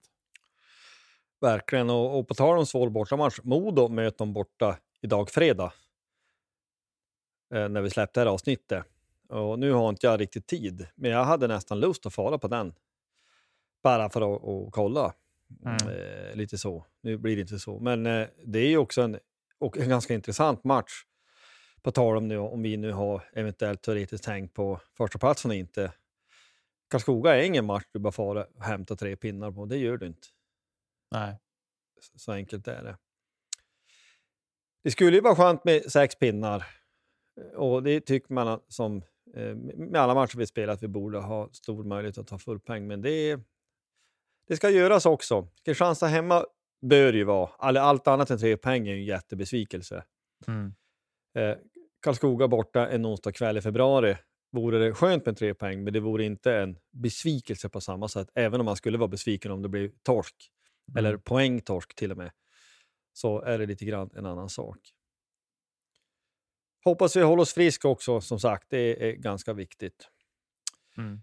verkligen. Och, och på tal om svår bortamatch, Modo möter de borta idag fredag. Eh, när vi släppte det här avsnittet. Och nu har inte jag riktigt tid, men jag hade nästan lust att fara på den. Bara för att, att kolla. Mm. Eh, lite så. Nu blir det inte så. Men eh, det är ju också en, och en ganska intressant match. På tal om nu, om vi nu har eventuellt teoretiskt tänkt på första platsen och inte. Karlskoga är ingen match du bara fara och hämta tre pinnar på. Det gör du inte. Nej. Så- enkelt är det. Det skulle ju vara skönt med sex pinnar. Och det tycker man som med alla matcher vi spelar att vi borde ha stor möjlighet att ta full poäng. Men det, det ska göras också. Kristianstad hemma bör ju vara, allt annat än tre poäng är ju en jättebesvikelse. Mm. Eh, Karlskoga borta en onsdag kväll i februari vore det skönt med tre poäng, men det vore inte en besvikelse på samma sätt. Även om man skulle vara besviken om det blir torsk, eller poängtorsk till och med, så är det lite grann en annan sak. Hoppas vi håller oss friska också, som sagt. Det är ganska viktigt. Mm.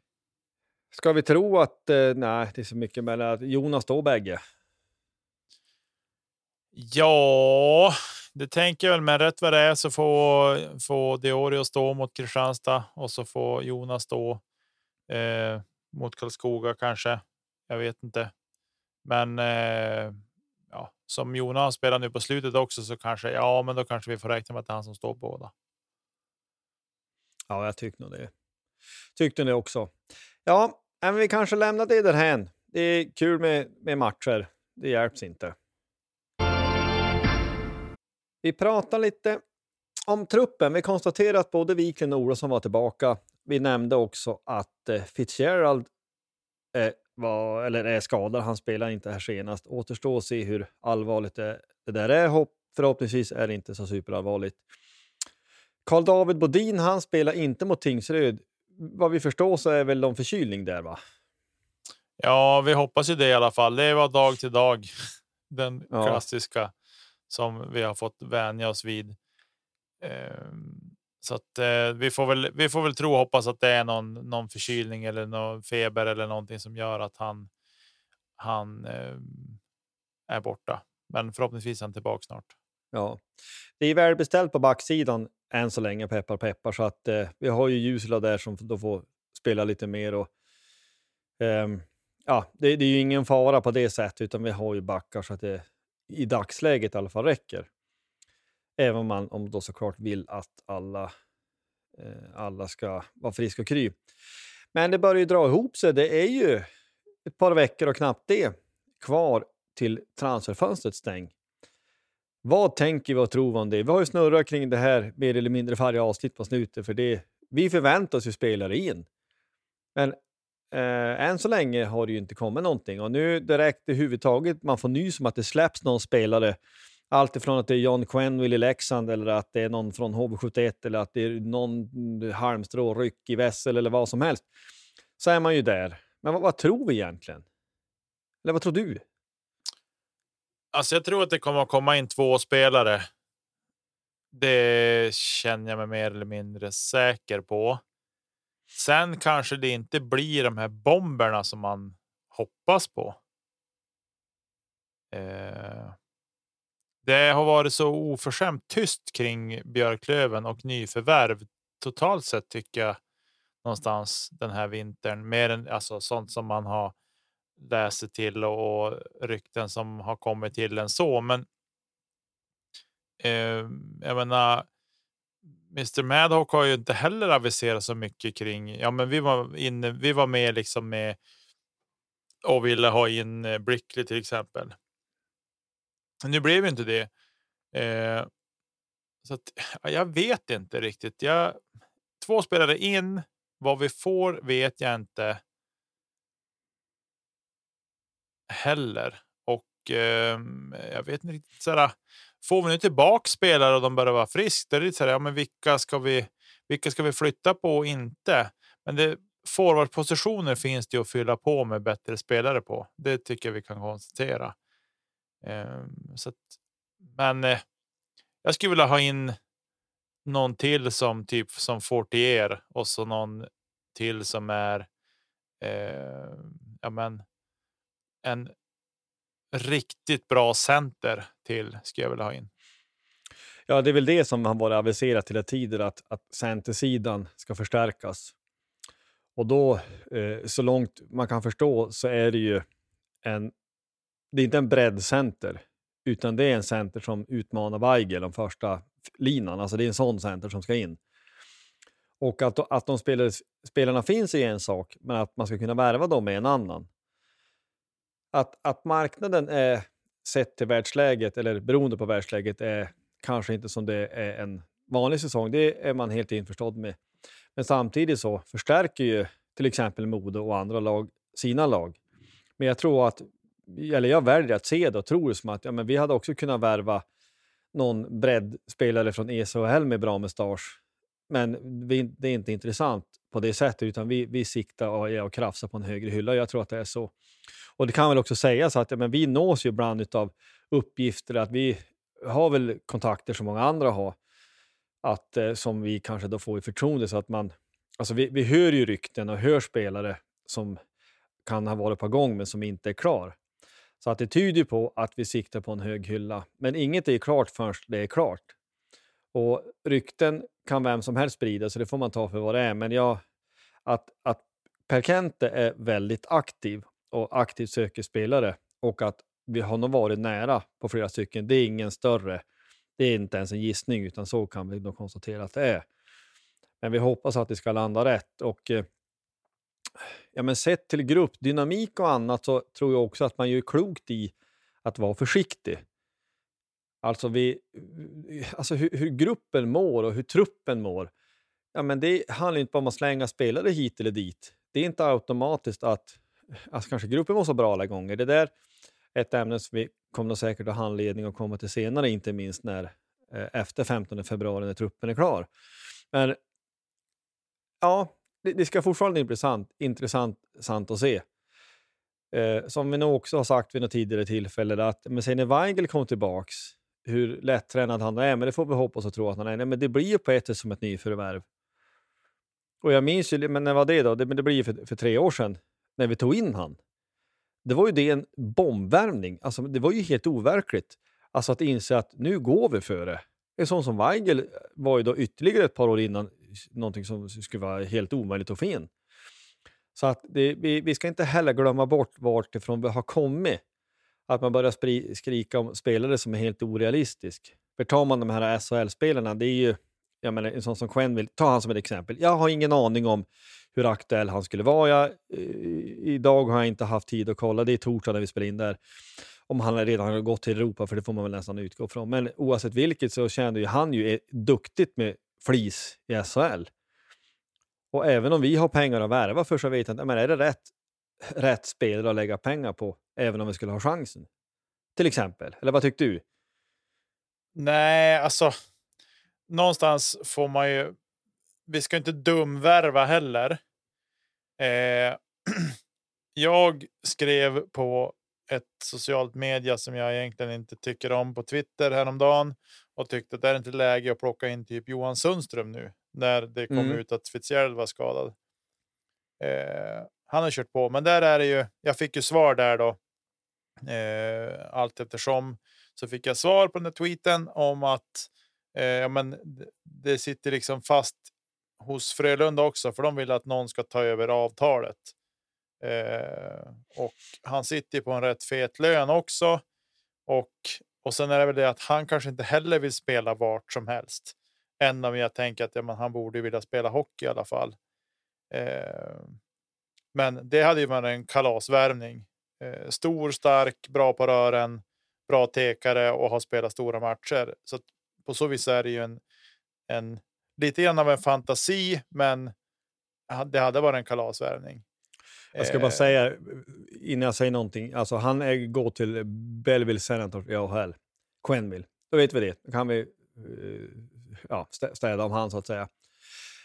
Ska vi tro att, eh, nej, det är så mycket mellan Jonas då bägge? Ja, det tänker jag väl, men rätt vad det är så får, får Diorio stå mot Kristianstad och så får Jonas stå eh, mot Karlskoga kanske. Jag vet inte. Men eh, som Jonas spelar nu på slutet också så kanske, ja, men då kanske vi får räkna med att det är han som står på båda. Ja, jag tyckte nog det. Tyckte det också. Ja, men vi kanske lämnar det därhän. Det är kul med, med matcher. Det hjälps inte. Vi pratar lite om truppen. Vi konstaterar att både Wiklund och Olofsson var tillbaka. Vi nämnde också att eh, Fitzgerald eh, var, eller är skadad. Han spelar inte här senast. Återstår att se hur allvarligt det, det där är. Hopp, förhoppningsvis är det inte så superallvarligt. Karl David Bodin, han spelar inte mot Tingsryd. Vad vi förstår så är väl någon förkylning där, va? Ja, vi hoppas ju det i alla fall. Det var dag till dag. Den Ja. klassiska som vi har fått vänja oss vid. Ehm, så att eh, vi får väl. Vi får väl tro och hoppas att det är någon, någon förkylning eller någon feber eller någonting som gör att han. Han eh, är borta, men förhoppningsvis är han tillbaka snart. Ja. Det är välbeställt på backsidan än så länge, peppar peppar, så att eh, vi har ju Jusula där som då får spela lite mer. Och, ehm, ja, det, det är ju ingen fara på det sättet, utan vi har ju backar så att det i dagsläget i alla fall räcker. Även om man om då såklart vill att alla, eh, alla ska vara friska och kry. Men det börjar ju dra ihop sig. Det är ju ett par veckor och knappt det kvar till transferfönstret stäng. Vad tänker vi och tror vi om det? Vi har ju snurrat kring det här mer eller mindre varje avsnitt på slutet. För det, vi förväntar oss ju spelare in. Men eh, än så länge har det ju inte kommit någonting. Och nu direkt överhuvudtaget man får nys om att det släpps någon spelare. Allt ifrån att det är John Quenneville i Leksand eller att det är någon från HV71 eller att det är någon Halmstrå, Ryck i Vessel eller vad som helst. Så är man ju där. Men vad, vad tror vi egentligen? Eller vad tror du? Alltså, jag tror att det kommer att komma in två spelare. Det känner jag mig mer eller mindre säker på. Sen kanske det inte blir de här bomberna som man hoppas på. Eh, det har varit så oförskämt tyst kring Björklöven och nyförvärv totalt sett tycker jag någonstans den här vintern. Mer än alltså sånt som man har läst sig till och, och rykten som har kommit till en så. Men. Eh, jag menar. Mr Madhawk har ju inte heller aviserat så mycket kring. Ja, men vi var inne. Vi var med liksom med. Och ville ha in eh, Brickley till exempel. Nu blev ju inte det. Eh, så att, jag vet inte riktigt. Jag, två spelare in. Vad vi får vet jag inte. Heller och eh, jag vet inte riktigt såhär. Får vi nu tillbaka spelare och de börjar vara friska, då är det lite såhär, ja, men vilka ska vi? Vilka ska vi flytta på och inte? Men det forwardpositioner finns det att fylla på med bättre spelare på. Det tycker jag vi kan konstatera. Eh, så att, men eh, jag skulle vilja ha in någon till som typ som Fortier och så någon till som är. Eh, ja, men. En riktigt bra center till skulle jag vilja ha in. Ja, det är väl det som har varit aviserat hela tiden, att, att centersidan ska förstärkas. Och då, eh, så långt man kan förstå, så är det ju en... Det är inte en breddcenter, utan det är en center som utmanar Weigel om första linan. Alltså det är en sån center som ska in. Och att, att de spelare, spelarna finns är en sak, men att man ska kunna värva dem är en annan. Att, att marknaden är sett till världsläget, eller beroende på världsläget, är kanske inte som det är en vanlig säsong. Det är man helt införstådd med. Men samtidigt så förstärker ju till exempel Modo och andra lag sina lag. Men jag tror att, eller jag väljer att se det och tror som att ja, men vi hade också kunnat värva någon breddspelare från ESHL med bra mustasch. Men vi, det är inte intressant på det sättet, utan vi, vi siktar och, och krafsar på en högre hylla. Jag tror att det är så. Och det kan väl också sägas att ja, men vi nås ju ibland av uppgifter att vi har väl kontakter som många andra har. att, eh, som vi kanske då får i förtroende. Så att man, alltså vi, vi hör ju rykten och hör spelare som kan ha varit på gång men som inte är klar. Så att det tyder på att vi siktar på en hög hylla. Men inget är klart förrän det är klart. Och rykten kan vem som helst sprida, så det får man ta för vad det är. Men jag, att, att Perkente är väldigt aktiv och aktivt söker spelare och att vi har nog varit nära på flera stycken, det är ingen större, det är inte ens en gissning, utan så kan vi nog konstatera att det är. Men vi hoppas att det ska landa rätt. Och eh, ja, men sett till gruppdynamik och annat så tror jag också att man gör klokt i att vara försiktig. Alltså, vi, alltså hur, hur, gruppen mår och hur truppen mår. Ja, men det handlar inte bara om att slänga spelare hit eller dit. Det är inte automatiskt att alltså kanske gruppen mår så bra alla gånger. Det där är ett ämne som vi kommer säkert att ha handledning att komma till senare, inte minst när, eh, efter 15 februari när truppen är klar. Men ja, det, det ska fortfarande bli intressant, intressant sant att se. Eh, som vi nog också har sagt vid något tidigare tillfälle, att men sen när Weigel kom tillbaks, hur lättränad han är, men det får vi hoppas och tro att han är. Nej, men det blir ju på ett sätt som ett nyförvärv. Och jag minns ju, men när var det då? Det, men det blir ju för, för tre år sedan, när vi tog in han. Det var ju det en bombvärmning. Alltså, det var ju helt overkligt. Alltså att inse att nu går vi före. En sån som Weigel var ju då ytterligare ett par år innan någonting som skulle vara helt omöjligt att få in. Så att det, vi, vi, ska inte heller glömma bort vartifrån vi har kommit. Att man börjar spri, skrika om spelare som är helt orealistisk. För tar man de här SHL-spelarna, det är ju jag menar, en sån som Quenneville, ta han som ett exempel. Jag har ingen aning om hur aktuell han skulle vara. Jag, eh, idag har jag inte haft tid att kolla, det är torsdag när vi spelar in där. Om han redan har gått till Europa, för det får man väl nästan utgå från. Men oavsett vilket så kände ju han ju duktigt med flis i SHL. Och även om vi har pengar att värva för så vet jag inte, men är det rätt, rätt spelare att lägga pengar på, även om vi skulle ha chansen? Till exempel, eller vad tyckte du? Nej, alltså någonstans får man ju. Vi ska inte dumvärva heller. Eh, jag skrev på ett socialt media som jag egentligen inte tycker om på Twitter häromdagen och tyckte att det är inte läge att plocka in typ Johan Sundström nu när det kom mm. ut att Fitzgerald var skadad. Eh, han har kört på, men där är det ju. Jag fick ju svar där då. Eh, allt eftersom så fick jag svar på den där tweeten om att eh, ja, men det sitter liksom fast hos Frölunda också, för de vill att någon ska ta över avtalet. Eh, och han sitter på en rätt fet lön också. Och, och sen är det väl det att han kanske inte heller vill spela vart som helst. Än om jag tänker att ja, men han borde vilja spela hockey i alla fall. Eh, men det hade ju varit en kalasvärvning. Eh, stor, stark, bra på rören, bra tekare och har spelat stora matcher. Så på så vis är det ju en, en lite grann av en fantasi, men det hade varit en kalasvärvning. Jag ska bara eh. säga innan jag säger någonting. Alltså han är, går till Belleville Senator i AHL. Quenville. Då vet vi det. Då kan vi uh, ja, städa om han så att säga.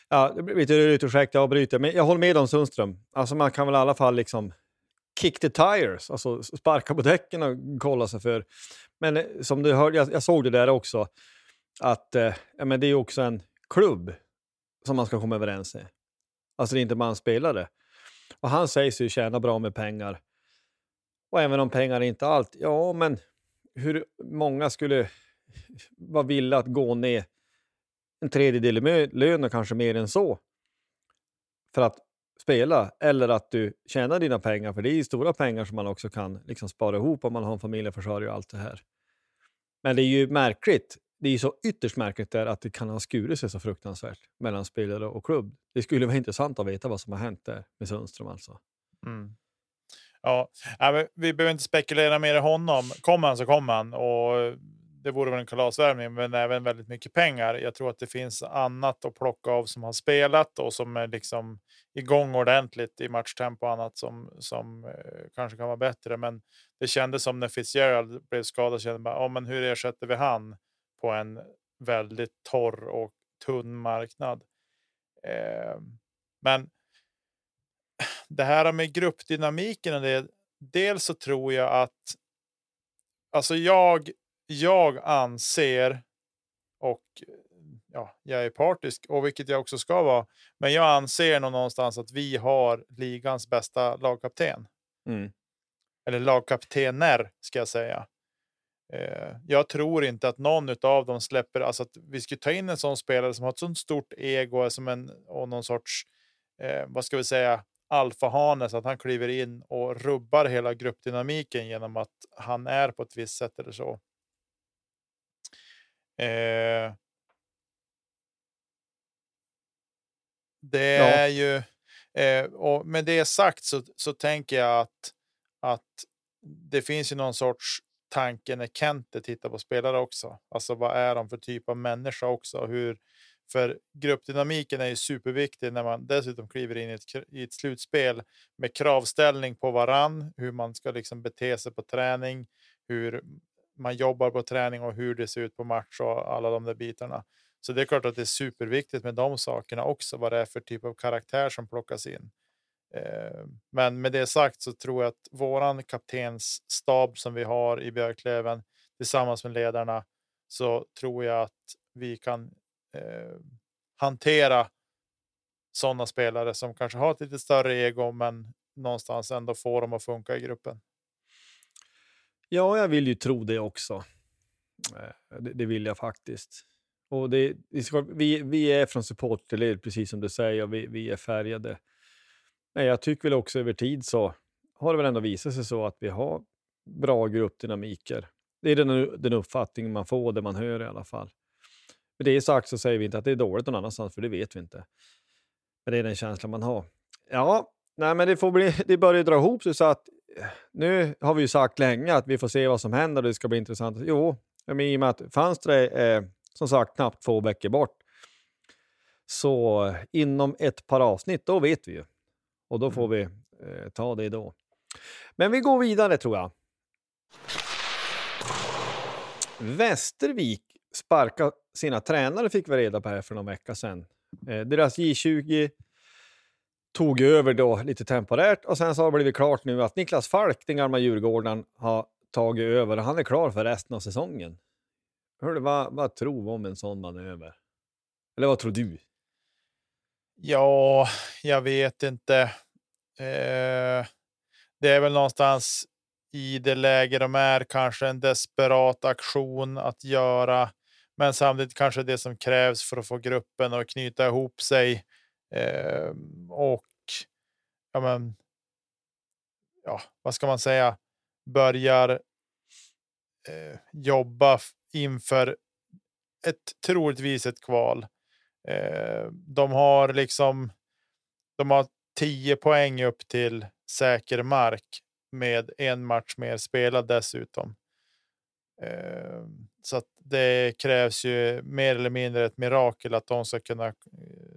Ja, det blir lite rörigt, ursäkta jag avbryter, men jag håller med om Sundström. Alltså man kan väl i alla fall liksom kick the tires, alltså sparka på däcken och kolla sig för. Men eh, som du hörde, jag, jag såg det där också, att eh, ja, men det är också en klubb som man ska komma överens med. Alltså det är inte bara en spelare. Och han sägs ju tjäna bra med pengar. Och även om pengar är inte allt, ja men hur många skulle vara villiga att gå ner en tredjedel i lön och kanske mer än så för att spela eller att du tjänar dina pengar, för det är ju stora pengar som man också kan liksom spara ihop om man har en familjeförsörjare och allt det här. Men det är ju märkligt det är så ytterst märkligt där att det kan ha skurit sig så fruktansvärt mellan spelare och klubb. Det skulle vara intressant att veta vad som har hänt där med Sundström alltså. Mm. Ja, vi behöver inte spekulera mer i honom. Kommer han så kommer han och det vore väl en kalasvärmning, men även väldigt mycket pengar. Jag tror att det finns annat att plocka av som har spelat och som är liksom igång ordentligt i matchtempo och annat som som eh, kanske kan vara bättre. Men det kändes som när Fitzgerald blev skadad. Kände bara, oh, men hur ersätter vi han? På en väldigt torr och tunn marknad. Eh, men det här med gruppdynamiken, det, dels så tror jag att alltså jag, jag anser och ja, jag är partisk och vilket jag också ska vara. Men jag anser nog någonstans att vi har ligans bästa lagkapten. Mm. Eller lagkaptener ska jag säga. Eh, jag tror inte att någon av dem släpper, alltså att vi skulle ta in en sån spelare som har ett sånt stort ego som en, och någon sorts, eh, vad ska vi säga, alfahane så att han kliver in och rubbar hela gruppdynamiken genom att han är på ett visst sätt eller så. Eh, det Ja. är ju, eh, och med det sagt så, så tänker jag att, att det finns ju någon sorts tanke när Kente tittar på spelare också. Alltså vad är de för typ av människa också? Hur, för gruppdynamiken är ju superviktig när man dessutom kliver in i ett, i ett slutspel med kravställning på varann, hur man ska liksom bete sig på träning, hur man jobbar på träning och hur det ser ut på match och alla de där bitarna. Så det är klart att det är superviktigt med de sakerna också, vad det är för typ av karaktär som plockas in. Eh, men med det sagt så tror jag att våran kaptensstab som vi har i Björklöven tillsammans med ledarna så tror jag att vi kan eh, hantera sådana spelare som kanske har ett lite större ego men någonstans ändå får dem att funka i gruppen. Ja, jag vill ju tro det också. Eh, det, det vill jag faktiskt. Och det, vi, vi är från supporterled, precis som du säger, och vi, vi är färgade. Nej, jag tycker väl också över tid så har det väl ändå visat sig så att vi har bra gruppdynamiker. Det är den, den uppfattning man får, det man hör i alla fall. Med det sagt så säger vi inte att det är dåligt någon annanstans, för det vet vi inte. Men det är den känslan man har. Ja, nej, men det, får bli, det börjar dra ihop sig så att nu har vi ju sagt länge att vi får se vad som händer och det ska bli intressant. Jo, men i och med att fönstret är som sagt knappt två veckor bort. Så inom ett par avsnitt, då vet vi ju. Och då får vi eh, ta det då. Men vi går vidare tror jag. Västervik sparkar sina tränare fick vi reda på här för någon vecka sedan. Eh, deras J20 tog över då lite temporärt och sen så har det blivit klart nu att Niklas Falk, den gamla Djurgården, har tagit över och han är klar för resten av säsongen. Hörru, vad, vad tror vi om en sån manöver? Eller vad tror du? Ja, jag vet inte. Eh, det är väl någonstans i det läge de är kanske en desperat aktion att göra. Men samtidigt kanske det som krävs för att få gruppen att knyta ihop sig. Eh, och ja, men. Ja, vad ska man säga? Börjar eh, jobba inför ett troligtvis ett kval. Eh, de har liksom. De har 10 poäng upp till säker mark med en match mer spelad dessutom. Eh, så att det krävs ju mer eller mindre ett mirakel att de ska kunna eh,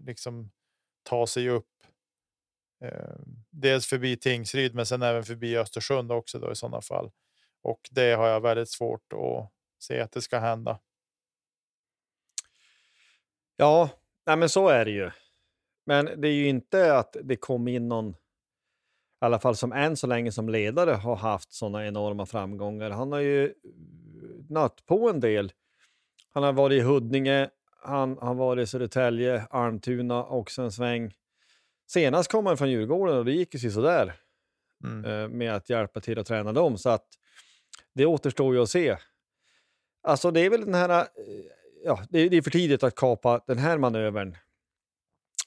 liksom ta sig upp. Eh, dels förbi Tingsryd, men sen även förbi Östersund också då i sådana fall. Och det har jag väldigt svårt att se att det ska hända. Ja, nej men så är det ju. Men det är ju inte att det kom in någon, i alla fall som än så länge som ledare har haft sådana enorma framgångar. Han har ju eh, nött på en del. Han har varit i Huddinge, han har varit i Södertälje, Almtuna också en sväng. Senast kom han från Djurgården och det gick ju sådär Mm. eh, med att hjälpa till att träna dem. Så att det återstår ju att se. Alltså det är väl den här, eh, ja det är, det är för tidigt att kapa den här manövern.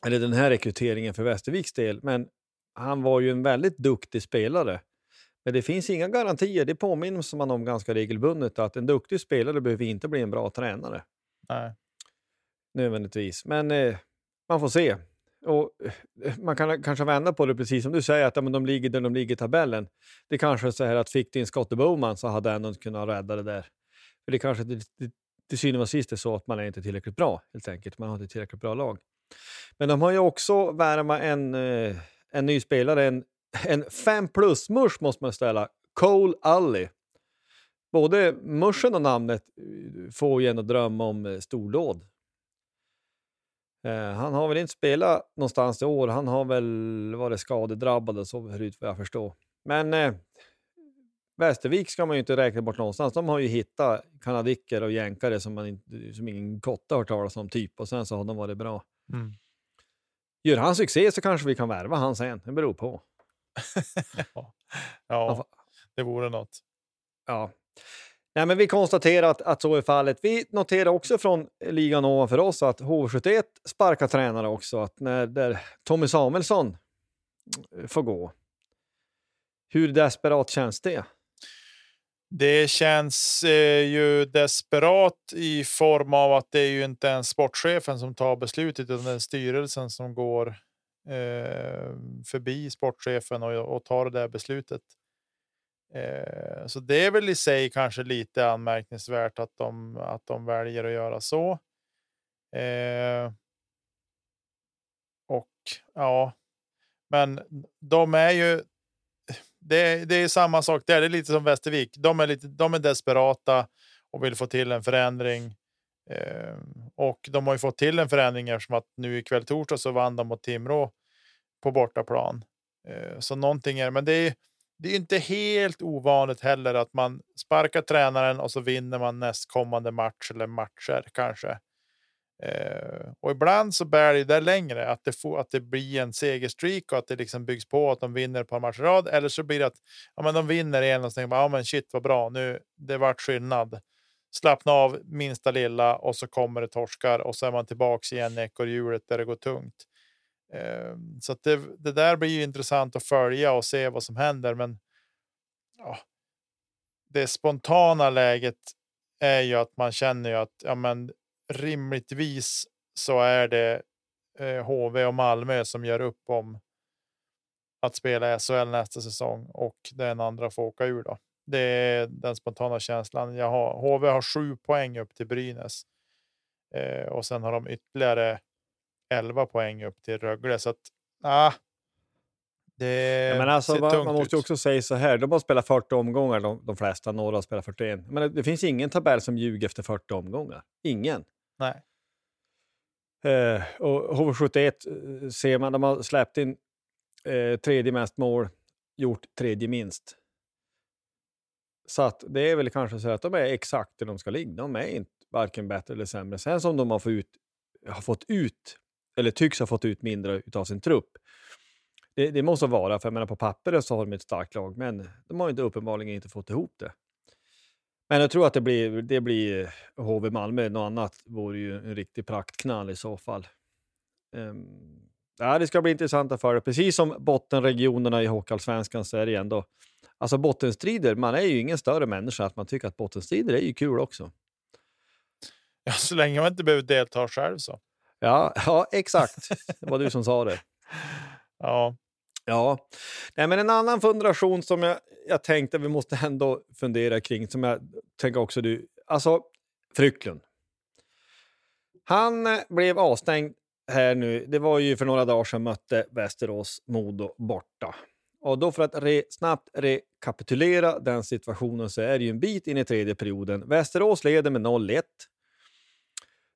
Eller den här rekryteringen för Västerviks del. Men han var ju en väldigt duktig spelare. Men det finns inga garantier, det påminns man om ganska regelbundet, att en duktig spelare behöver inte bli en bra tränare Nej. nödvändigtvis. Men eh, man får se. Och eh, Man kan kanske vända på det precis som du säger, att ja, men de ligger där de ligger i tabellen. Det kanske är så här att fick din Scottie Bowman så hade ändå kunnat rädda det där. För det kanske till, till, syvende och sist är så att man är inte tillräckligt bra, helt enkelt. Man har inte tillräckligt bra lag. Men de har ju också värma en, eh, en ny spelare, en, en fem plus-musch måste man ställa. Cole Ully. Både muschen och namnet eh, får ju en att drömma om eh, stordåd. Han har väl inte spelat någonstans i år. Han har väl varit skadedrabbad och så förut vad jag förstår. Men eh, Västervik ska man ju inte räkna bort någonstans. De har ju hittat kanadicker och jänkare som, man inte, som ingen kotte har hört talas om typ och sen så har de varit bra. Mm. Gör han succé så kanske vi kan värva han sen. Det beror på. ja, ja det vore något. Ja. Nej, men vi konstaterar att, att så är fallet. Vi noterar också från ligan ovanför oss att HV71 sparkar tränare också. Att när där Tommy Samuelsson får gå. Hur desperat känns det? Det känns eh, ju desperat i form av att det är ju inte ens sportchefen som tar beslutet utan det är styrelsen som går eh, förbi sportchefen och, och tar det där beslutet. Eh, så det är väl i sig kanske lite anmärkningsvärt att de att de väljer att göra så. Eh, och ja, men de är ju det, det är samma sak där. Det är lite som Västervik. De är lite. De är desperata och vill få till en förändring. Eh, och de har ju fått till en förändring eftersom att nu ikväll torsdag så vann de mot Timrå på bortaplan. Eh, så någonting är, men det är. Det är inte helt ovanligt heller att man sparkar tränaren och så vinner man nästkommande match eller matcher kanske. Eh, och ibland så bär det där längre att det får att det blir en segerstreak och att det liksom byggs på att de vinner på par matcher rad. Eller så blir det att ja, men de vinner igen och så tänker man ja, men shit vad bra nu. Det vart skillnad. Slappna av minsta lilla och så kommer det torskar och så är man tillbaks igen i ekorrhjulet där det går tungt. Eh, så att det, det där blir ju intressant att följa och se vad som händer. Men ja, det spontana läget är ju att man känner ju att ja, men rimligtvis så är det eh, HV och Malmö som gör upp om att spela SHL nästa säsong och den andra får åka ur. Då. Det är den spontana känslan jag har. HV har sju poäng upp till Brynäs eh, och sen har de ytterligare 11 poäng upp till Rögle så att ah, det ja, men alltså, man, man måste ut. också säga så här, de har spelat 40 omgångar, de, de flesta, några har spelat 41. Men det finns ingen tabell som ljuger efter 40 omgångar. Ingen. Nej. Eh, och HV71 eh, ser man, de har släppt in eh, tredje mest mål, gjort tredje minst. Så att det är väl kanske så att de är exakt där de ska ligga. De är inte varken bättre eller sämre. Sen som de har fått ut, har fått ut eller tycks ha fått ut mindre av sin trupp. Det, det måste vara, för jag menar på pappret så har de ett starkt lag, men de har inte uppenbarligen inte fått ihop det. Men jag tror att det blir, det blir HV Malmö. Något annat vore ju en riktig praktknall i så fall. Um, ja, det ska bli intressant att följa. Precis som bottenregionerna i Hockeyallsvenskan så är det ändå... Alltså bottenstrider, man är ju ingen större människa att man tycker att bottenstrider är ju kul också. Ja, så länge man inte behöver delta själv så. Ja, ja exakt. Det var du som sa det. Ja. Ja, Nej, men en annan fundation som jag, jag tänkte vi måste ändå fundera kring, som jag tänker också du, alltså Frycklund. Han eh, blev avstängd här nu, det var ju för några dagar sedan mötte Västerås Modo borta. Och då för att re, snabbt rekapitulera den situationen så är det ju en bit in i tredje perioden. Västerås leder med 0-1.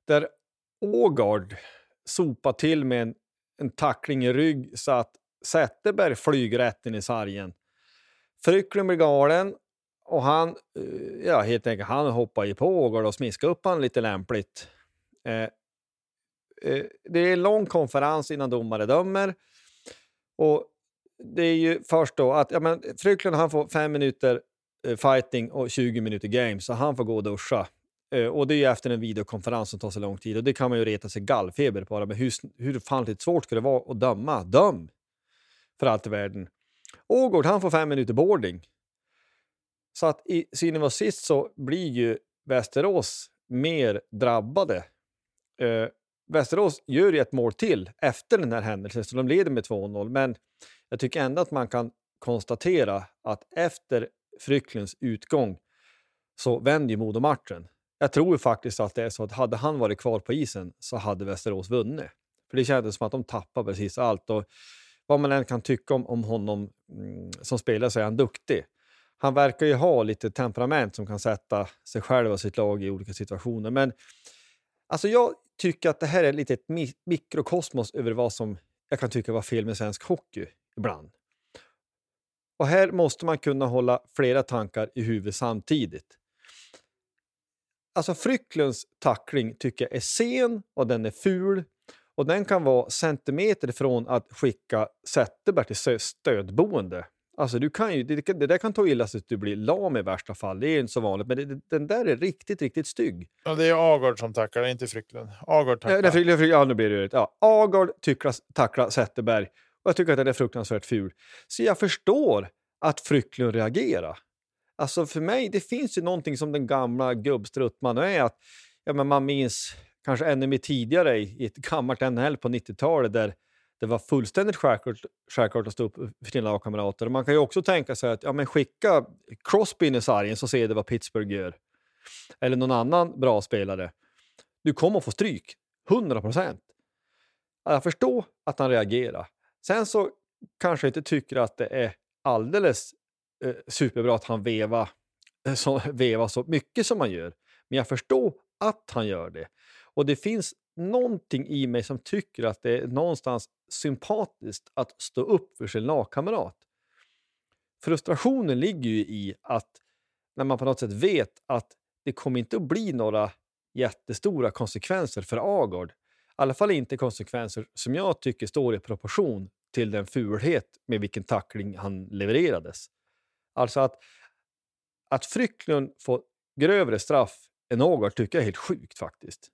Där Ågard sopar till med en, en tackling i rygg så att Zetterberg flyger rätt in i sargen. Frycklund blir galen och han, eh, ja, helt enkelt, han hoppar ju på Ågård och smiskar upp han lite lämpligt. Eh, eh, det är en lång konferens innan domare dömer. Och det är ju först då att ja, men Frycklund han får fem minuter eh, fighting och 20 minuter game, så han får gå och duscha. Eh, och det är ju efter en videokonferens som tar så lång tid och det kan man ju reta sig gallfeber på. Men hur, hur fan svårt ska det vara att döma? Döm! För allt i världen. Ågård, han får fem minuter boarding. Så att i synen var sist så blir ju Västerås mer drabbade. Eh, Västerås gör ju ett mål till efter den här händelsen, så de leder med 2-0. Men jag tycker ändå att man kan konstatera att efter Frycklunds utgång så vänder ju Modo matchen. Jag tror faktiskt att det är så att hade han varit kvar på isen så hade Västerås vunnit. För det kändes som att de tappade precis allt. Och vad man än kan tycka om, om honom mm, som spelare så är han duktig. Han verkar ju ha lite temperament som kan sätta sig själv och sitt lag i olika situationer. Men alltså jag tycker att det här är lite ett mikrokosmos över vad som jag kan tycka var fel med svensk hockey ibland. Och här måste man kunna hålla flera tankar i huvudet samtidigt. Alltså Frycklunds tackling tycker jag är sen och den är ful. Och den kan vara centimeter ifrån att skicka Zetterberg till stödboende. Alltså du kan ju, det, det där kan ta illa så att du blir lam i värsta fall. Det är inte så vanligt, men det, den där är riktigt, riktigt stygg. Ja, det är Agard som tacklar, inte Frycklund. Agard tacklar. Ja, det, ja, nu blir det ja, Agard tacklar Zetterberg och jag tycker att den är fruktansvärt ful. Så jag förstår att Frycklund reagerar. Alltså för mig, det finns ju någonting som den gamla gubbstrutt man är. Att, ja, men man minns kanske ännu mer tidigare i, ett gammalt NHL på 90-talet där det var fullständigt självklart, självklart att stå upp för sina lagkamrater. Man kan ju också tänka sig att ja, men skicka Crosby in i sargen så ser det vad Pittsburgh gör. Eller någon annan bra spelare. Du kommer att få stryk, 100 procent. Jag förstår att han reagerar. Sen så kanske jag inte tycker att det är alldeles eh, superbra att han vevar eh, så, veva så mycket som han gör. Men jag förstår att han gör det. Och det finns någonting i mig som tycker att det är någonstans sympatiskt att stå upp för sin lagkamrat. Frustrationen ligger ju i att när man på något sätt vet att det kommer inte att bli några jättestora konsekvenser för Agard. I alla fall inte konsekvenser som jag tycker står i proportion till den fulhet med vilken tackling han levererades. Alltså att, att Frycklund får grövre straff än Agard tycker jag är helt sjukt faktiskt.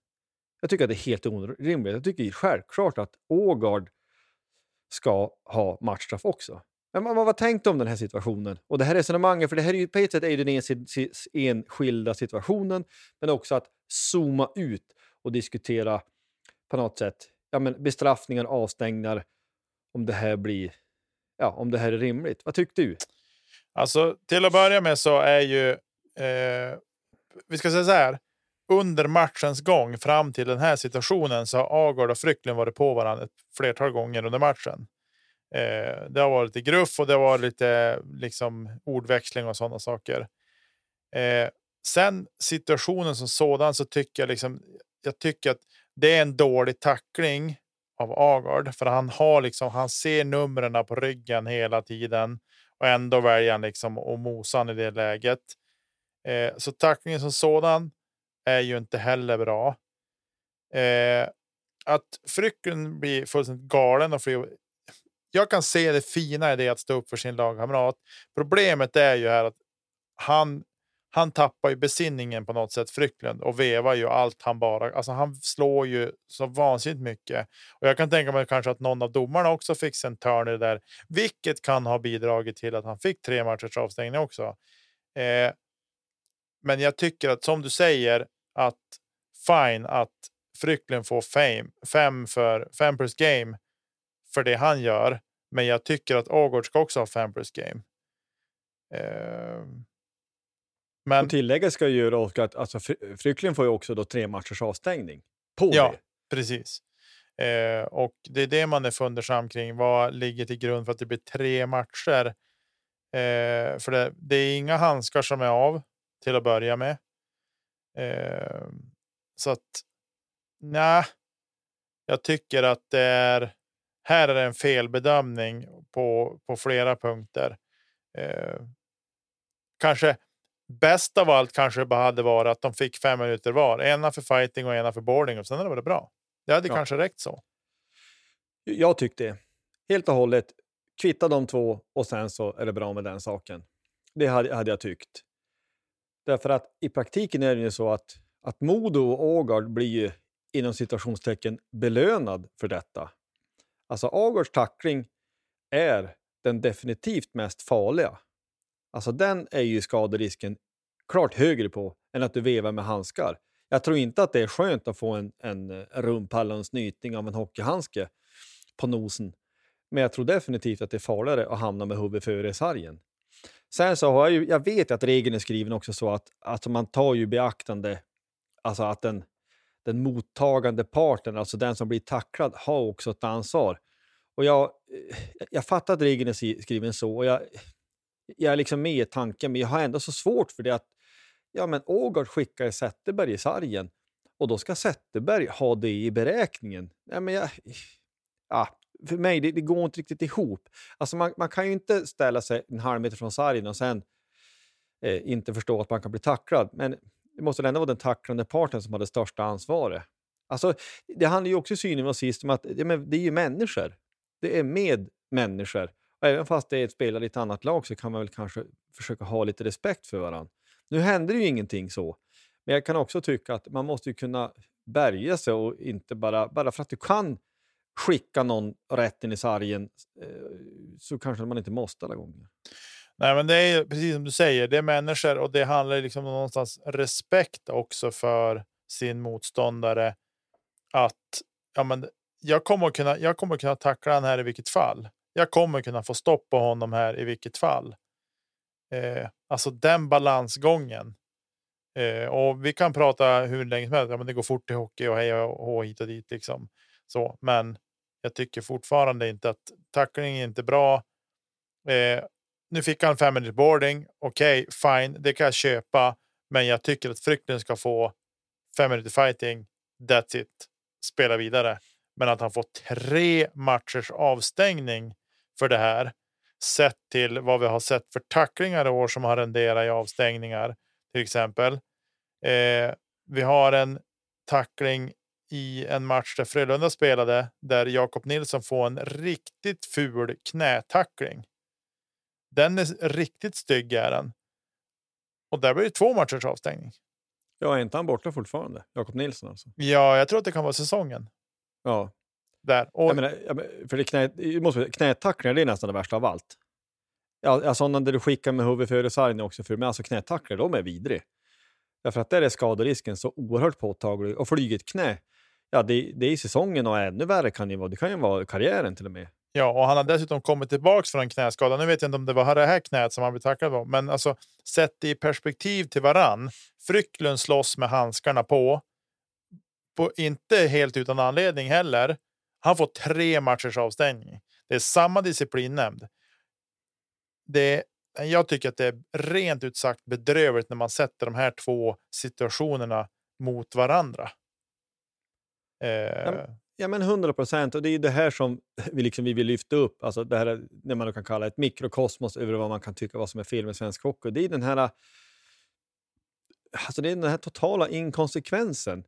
Jag tycker att det är helt orimligt. Jag tycker självklart att Ågard ska ha matchstraff också. Men vad var tänkt om den här situationen? Och det här resonemanget, för det här är ju på ett sätt är den enskilda situationen, men också att zooma ut och diskutera på något sätt ja, men bestraffningar, avstängningar, om det här blir, ja, om det här är rimligt. Vad tyckte du? Alltså, till att börja med så är ju, eh, vi ska säga så här, under matchens gång fram till den här situationen så har Agard och Frycklund varit på varandra ett flertal gånger under matchen. Eh, det har varit lite gruff och det var lite liksom ordväxling och sådana saker. Eh, sen situationen som sådan så tycker jag liksom. Jag tycker att det är en dålig tackling av Agard för han har liksom. Han ser numren på ryggen hela tiden och ändå väljer han liksom och mosan i det läget. Eh, så tacklingen som sådan är ju inte heller bra. Eh, att Frycken blir fullständigt galen och flyger. Jag kan se det fina i det att stå upp för sin lagkamrat. Problemet är ju här att han han tappar ju besinningen på något sätt, Frycklund, och vevar ju allt han bara... Alltså han slår ju så vansinnigt mycket. Och jag kan tänka mig kanske att någon av domarna också fick en törn i det där, vilket kan ha bidragit till att han fick tre matchers avstängning också. Eh, men jag tycker att som du säger att fine att Frycklund får fame, fem för fem plus game för det han gör. Men jag tycker att Ågård ska också ha fem plus game. Eh, men och tillägget ska ju göra att alltså, Frycklund får ju också då tre matchers avstängning. På ja, det. precis. Eh, och det är det man är fundersam kring. Vad ligger till grund för att det blir tre matcher? Eh, för det, det, är inga handskar som är av till att börja med. Eh, så att nej, jag tycker att det är. Här är det en felbedömning på på flera punkter. Eh, kanske bäst av allt kanske bara hade varit att de fick fem minuter var. Ena för fighting och ena för boarding och sen hade det varit bra. Det hade ja. kanske räckt så. Jag tyckte helt och hållet kvitta de två och sen så är det bra med den saken. Det hade, hade jag tyckt. Därför att i praktiken är det ju så att, att Modo och Ågard blir ju inom situationstecken belönad för detta. Alltså Ågards tackling är den definitivt mest farliga. Alltså den är ju skaderisken klart högre på än att du vevar med handskar. Jag tror inte att det är skönt att få en, en eh, rumpall och en snyting av en hockeyhandske på nosen. Men jag tror definitivt att det är farligare att hamna med huvudet före i sargen. Sen så har jag ju, jag vet att regeln är skriven också så att alltså man tar ju beaktande, alltså att den, den mottagande parten, alltså den som blir tacklad, har också ett ansvar. Och jag, eh, jag fattar att regeln är skriven så och jag, jag är liksom med i tanken, men jag har ändå så svårt för det att ja, men Ågard skickar Zetterberg i sargen och då ska Zetterberg ha det i beräkningen. Ja, men jag, ja, för mig, det, det, går inte riktigt ihop. Alltså man, man kan ju inte ställa sig en halv meter från sargen och sen eh, inte förstå att man kan bli tacklad. Men det måste väl ändå vara den tacklande parten som har det största ansvaret. Alltså, det handlar ju också synen och sist om att ja, men det är ju människor. Det är med människor. Och även fast det är ett spelare i ett annat lag så kan man väl kanske försöka ha lite respekt för varandra. Nu händer det ju ingenting så. Men jag kan också tycka att man måste kunna bärga sig och inte bara, bara för att du kan skicka någon rätt in i sargen eh, så kanske man inte måste alla gånger. Nej, men det är precis som du säger. Det är människor och det handlar liksom någonstans respekt också för sin motståndare. Att ja, men jag kommer kunna. Jag kommer kunna tackla den här i vilket fall. Jag kommer kunna få stopp på honom här i vilket fall. Eh, alltså den balansgången. Eh, och vi kan prata hur länge som helst. Ja, men det går fort i hockey och hej och hå hit och dit liksom. Så, men jag tycker fortfarande inte att tackling är inte bra. Eh, nu fick han fem minutes boarding. Okej, okay, fine, det kan jag köpa, men jag tycker att Frykten ska få fem minuter fighting. That's it. Spela vidare, men att han får tre matchers avstängning för det här sett till vad vi har sett för tacklingar i år som har renderat i avstängningar till exempel. Eh, vi har en tackling i en match där Frölunda spelade där Jakob Nilsson får en riktigt ful knätackling. Den är riktigt stygg är den. Och där blir det två matchers avstängning. Ja, är inte han borta fortfarande? Jakob Nilsson alltså? Ja, jag tror att det kan vara säsongen. Ja. Där. Och... Jag menar, för det knä, måste, knätacklingar det är nästan det värsta av allt. Ja, sådana där du skickar med huvudet före sargen också, för, men alltså knätacklingar, de är vidriga. Därför att där är skaderisken så oerhört påtaglig. Och flyget knä, ja, det, det är i säsongen och ännu värre kan det vara. Det kan ju vara karriären till och med. Ja, och han har dessutom kommit tillbaka från en knäskada. Nu vet jag inte om det var det här knät som han blev tacklad på, men alltså sett i perspektiv till varann. Frycklund slåss med handskarna på. på. Inte helt utan anledning heller. Han får tre matchers avstängning. Det är samma disciplinnämnd. Det, jag tycker att det är rent ut sagt bedrövligt när man sätter de här två situationerna mot varandra. Eh, Ja, men 100 procent. Och det är det här som vi, liksom, vi vill lyfta upp. Alltså det här när man kan kalla ett mikrokosmos över vad man kan tycka vad som är fel med svensk hockey. Det är den här, alltså det är den här totala inkonsekvensen.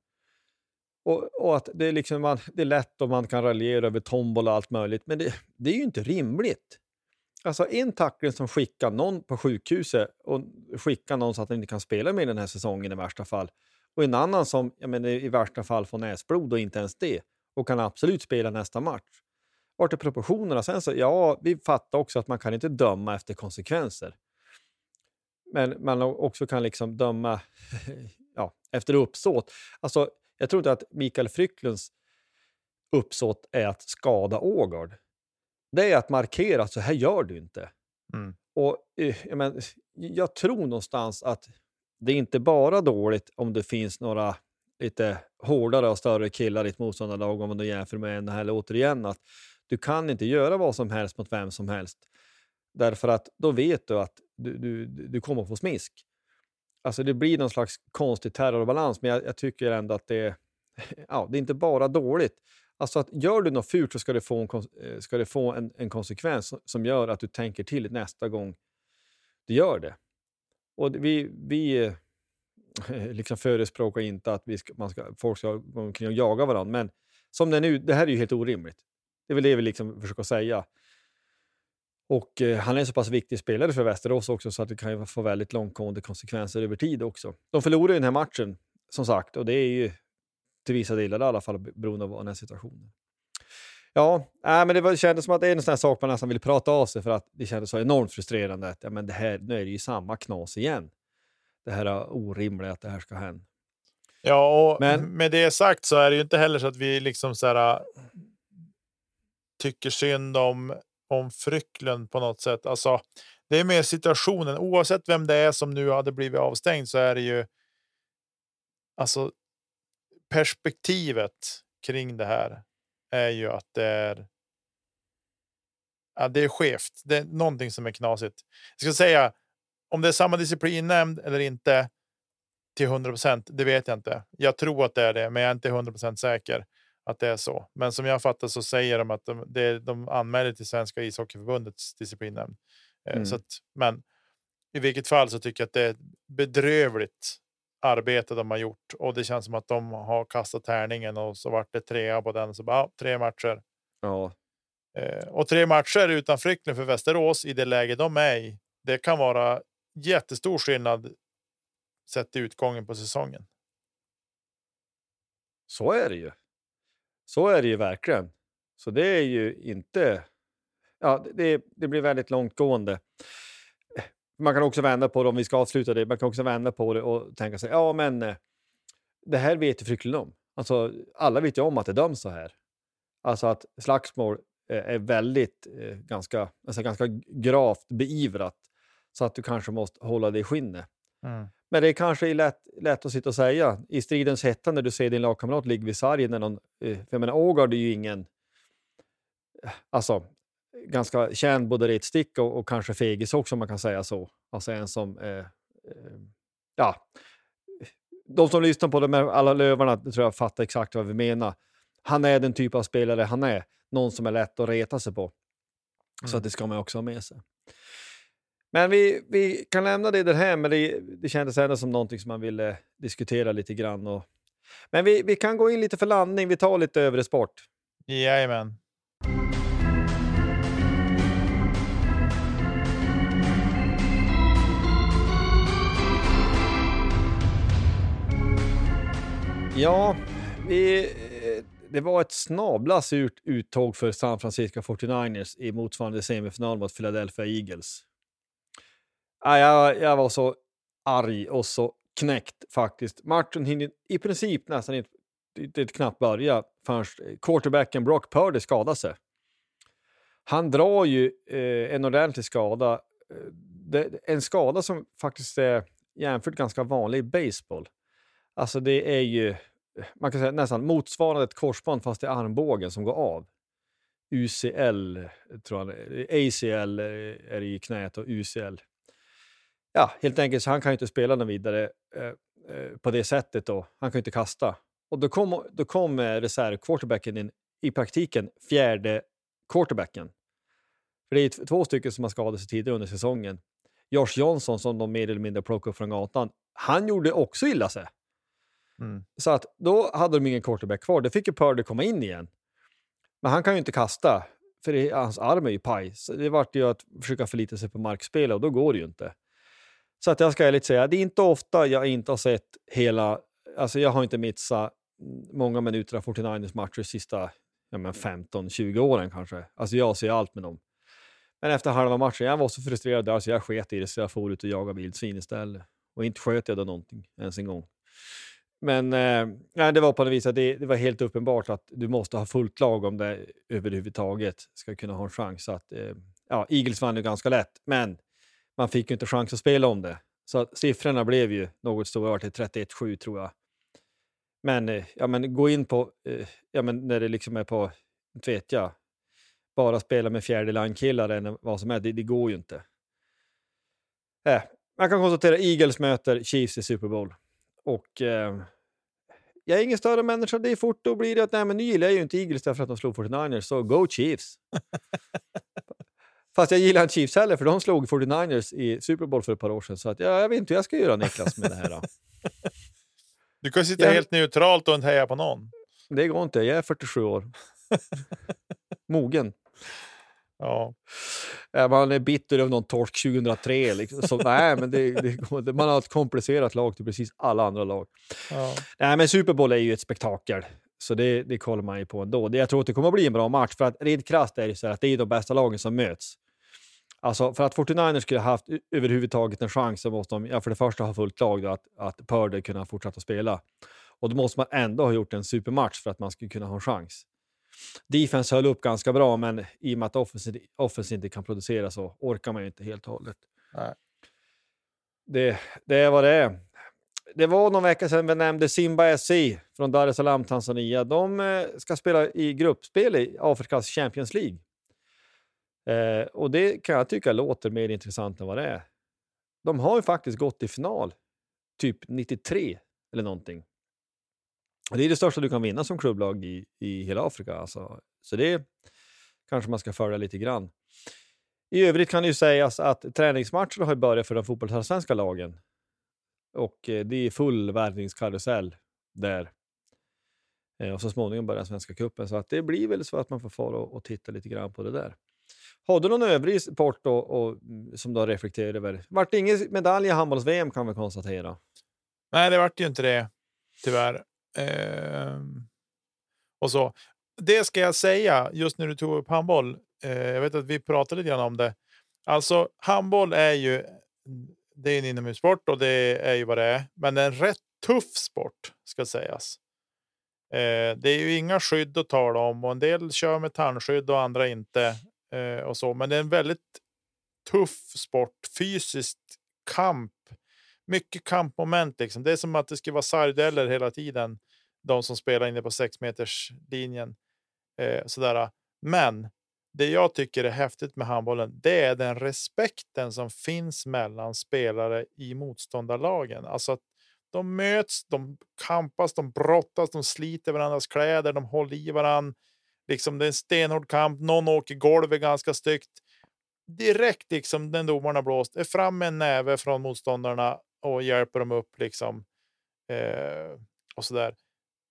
Och, och att det är, liksom man, det är lätt och man kan raljera över tombola och allt möjligt, men det, det är ju inte rimligt. Alltså en tackling som skickar någon på sjukhuset och skickar någon så att den inte kan spela med den här säsongen i värsta fall. Och en annan som jag menar, i värsta fall får näsblod och inte ens det och kan absolut spela nästa match. Vart är proportionerna? Sen så, ja, vi fattar också att man kan inte döma efter konsekvenser. Men man också kan liksom döma ja, efter uppsåt. Alltså, jag tror inte att Mikael Frycklunds uppsåt är att skada Ågard. Det är att markera att så här gör du inte. Mm. Och eh, jag, men, jag tror någonstans att det är inte bara dåligt om det finns några lite hårdare och större killar i ett motståndarlag om man jämför med en här återigen att du kan inte göra vad som helst mot vem som helst. Därför att då vet du att du, du, du kommer få smisk. Alltså det blir någon slags konstig terrorbalans, men jag, jag tycker ändå att det, ja, det är inte bara dåligt. Alltså att gör du något fult så ska det få en, eh, ska det få en, en konsekvens som gör att du tänker till nästa gång du gör det. Och vi, vi liksom förespråkar inte att vi ska, man ska, folk ska gå omkring och jaga varandra, men som det är nu, det här är ju helt orimligt. Det är väl det vi liksom försöker säga. Och eh, han är en så pass viktig spelare för Västerås också så att det kan få väldigt långtgående konsekvenser över tid också. De förlorar ju den här matchen, som sagt, och det är ju till vissa delar i alla fall beroende av den här situationen. Ja, äh, men det var, kändes som att det är en sån här sak man nästan vill prata av sig för att det kändes så enormt frustrerande att ja, men det här, nu är det ju samma knas igen det här orimliga att det här ska hända. Ja, och Men, med det sagt så är det ju inte heller så att vi liksom så här, tycker synd om, om Frycklund på något sätt. Alltså, det är mer situationen. Oavsett vem det är som nu hade blivit avstängd så är det ju. Alltså perspektivet kring det här är ju att det är. Ja, det är skevt. Det är någonting som är knasigt. Jag ska säga om det är samma disciplinnämnd eller inte till 100 procent, det vet jag inte. Jag tror att det är det, men jag är inte 100 procent säker. att det är så. Men som jag fattar så säger de att de, det, de anmäler till Svenska ishockeyförbundets disciplinnämnd. Eh, Mm. Så att, men i vilket fall så tycker jag att det är bedrövligt arbete de har gjort och det känns som att de har kastat tärningen och så vart det trea på den. Så bara, ja, tre matcher Ja, Eh, och tre matcher utan Frycklen för Västerås i det läge de är i. Det kan vara jättestor skillnad sett till utgången på säsongen. så är det ju. Så är det ju verkligen. Så det är ju inte... Ja, det, det blir väldigt långtgående. Man kan också vända på det, om vi ska avsluta det, man kan också vända på det och tänka sig, ja men eh, det här vet ju Frycklen om. Alltså, alla vet ju om att det döms så här. Alltså att slagsmål eh, är väldigt, eh, ganska, alltså ganska gravt beivrat. Så att du kanske måste hålla dig i skinnet. Men det är kanske är lätt, lätt att sitta och säga i stridens hetta när du ser din lagkamrat ligga vid sargen. När någon, eh, för jag menar, Ågard är ju ingen... Alltså, ganska känd både retstick och, och kanske fegis också om man kan säga så. Alltså en som... Eh, eh, ja, de som lyssnar på de här alla lövarna tror jag fattar exakt vad vi menar. Han är den typ av spelare han är. Någon som är lätt att reta sig på. Så att det ska man också ha med sig. Men vi, vi kan lämna det där här, men det, det kändes ändå som någonting som man ville diskutera lite grann. Och, men vi, vi kan gå in lite för landning, vi tar lite övre sport. Jajamän. Ja, vi, eh, det var ett snabla surt uttåg för San Francisco 49ers i motsvarande semifinal mot Philadelphia Eagles. Jag, jag var så arg och så knäckt faktiskt. Matchen hinner i princip nästan inte, inte inte knappt börja förrän eh, quarterbacken Brock Purdy skadade sig. Han drar ju eh, en ordentlig skada. Eh, det, en skada som faktiskt är jämfört ganska vanlig i baseball. Alltså det är ju, man kan säga nästan motsvarande ett korsband fast i armbågen som går av. UCL, tror jag, ACL är det i knät och UCL. Ja, helt enkelt så han kan ju inte spela den vidare eh, eh, på det sättet då. Han kan ju inte kasta. Och då kom, då kom reservquarterbacken reserv-quarterbacken in, i praktiken fjärde quarterbacken. För det är två stycken som har skadat sig tidigare under säsongen. Josh Johnson som de mer eller mindre plockade upp från gatan, han gjorde också illa sig. Mm. Så att då hade de ingen quarterback kvar. Då fick ju Purdy komma in igen. Men han kan ju inte kasta, för det, hans arm är ju paj. Så det vart ju att försöka förlita sig på markspel och då går det ju inte. Så att jag ska ärligt säga, det är inte ofta jag inte har sett hela... Alltså jag har inte missat många minuter av 49ers matcher de sista ja, 15-20 åren kanske. Alltså jag ser allt med dem. Men efter halva matchen, jag var så frustrerad där så jag sket i det så jag for ut och jagade vildsvin istället. Och inte sköt jag då någonting ens en gång. Men eh, det var på något vis att det, det var helt uppenbart att du måste ha fullt lag om det överhuvudtaget ska kunna ha en chans. Så att, eh, ja, Eagles vann ju ganska lätt, men man fick ju inte chans att spela om det. Så att siffrorna blev ju något stora, till 31-7 tror jag. Men, eh, ja, men gå in på, eh, ja, men när det liksom är på, inte vet jag, bara spela med fjärde line-killar vad som är, det, det går ju inte. Eh, man kan konstatera Eagles möter Chiefs i Super Bowl. Och eh, jag är ingen större människa, det är fort då blir det att nej, men nu gillar jag ju inte Eagles därför att de slog 49ers, så go Chiefs! Fast jag gillar inte Chiefs heller, för de slog 49ers i Super Bowl för ett par år sedan. Så att, ja, jag vet inte hur jag ska göra Niklas med det här. Då. Du kan sitta Jag- helt neutralt och inte heja på någon. Det går inte, jag är 47 år. Mogen. Ja, Man är bitter över någon torsk 2003. Liksom. Så, nej, men det, det, man har ett komplicerat lag till precis alla andra lag. ja. Nej, men Super Bowl är ju ett spektakel. Så det, det kollar man ju på ändå. Det, jag tror att det kommer att bli en bra match. För att rent krasst är det så att det är de bästa lagen som möts. Alltså för att 49ers skulle ha haft överhuvudtaget en chans så måste de ja, för det första ha fullt lag då, att, att Purdy kunna fortsätta spela. Och då måste man ändå ha gjort en supermatch för att man skulle kunna ha en chans. Defense höll upp ganska bra, men i och med att offense, offense inte kan producera så orkar man ju inte helt och hållet. Nej. Det, det är vad det är. Det var någon vecka sedan vi nämnde Simba SC från Dar es Salaam, Tanzania. De eh, ska spela i gruppspel i Afrikas Champions League. Eh, och det kan jag tycka låter mer intressant än vad det är. De har ju faktiskt gått i final, typ 93 eller någonting. Det är det största du kan vinna som klubblag i, i hela Afrika. Alltså. Så det kanske man ska följa lite grann. I övrigt kan det ju sägas att träningsmatcherna har börjat för de fotbollsallsvenska lagen. Och eh, det är full värvningskarusell där. Eh, och så småningom börjar Svenska cupen. Så att det blir väl så att man får fara och, och titta lite grann på det där. Har du någon övrig sport då, och, mm, som du har reflekterat över? Vart det ingen medalj i handbolls-VM kan vi konstatera. Nej, det vart ju inte det, tyvärr. Eh, och så. Det ska jag säga, just när du tog upp handboll. Eh, jag vet att vi pratade lite grann om det. Alltså, handboll är ju det är en inomhussport och det är ju vad det är. Men det är en rätt tuff sport ska sägas. Eh, det är ju inga skydd att tala om och en del kör med tandskydd och andra inte. Eh, och så. Men det är en väldigt tuff sport, fysiskt kamp. Mycket kampmoment. Liksom. Det är som att det ska vara sardeller hela tiden. De som spelar inne på sex meters linjen. Eh, sådär. Men det jag tycker är häftigt med handbollen, det är den respekten som finns mellan spelare i motståndarlagen. Alltså att de möts, de kampas, de brottas, de sliter varandras kläder, de håller i varandra. Liksom det är en stenhård kamp. Någon åker golvet ganska styggt. Direkt liksom den domaren har blåst är fram med en näve från motståndarna och hjälper dem upp liksom. Eh, och så där.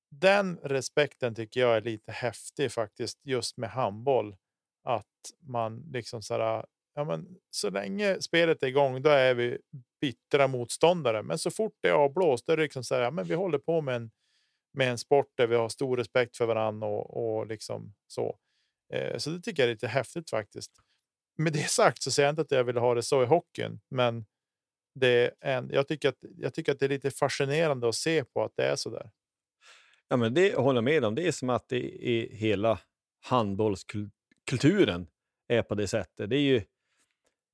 Den respekten tycker jag är lite häftig faktiskt just med handboll att man liksom så här, ja, men så länge spelet är igång, då är vi bittra motståndare. Men så fort det är avblåst, då är det liksom så här, ja, men vi håller på med en, med en sport där vi har stor respekt för varandra och, och liksom så. Eh, så det tycker jag är lite häftigt faktiskt. Med det sagt så säger jag inte att jag vill ha det så i hockeyn, men det är en, jag, tycker att, jag tycker att det är lite fascinerande att se på att det är så där. Ja, men det håller jag med om. Det är som att det är hela handbollskulturen kulturen är på det sättet. Det är ju,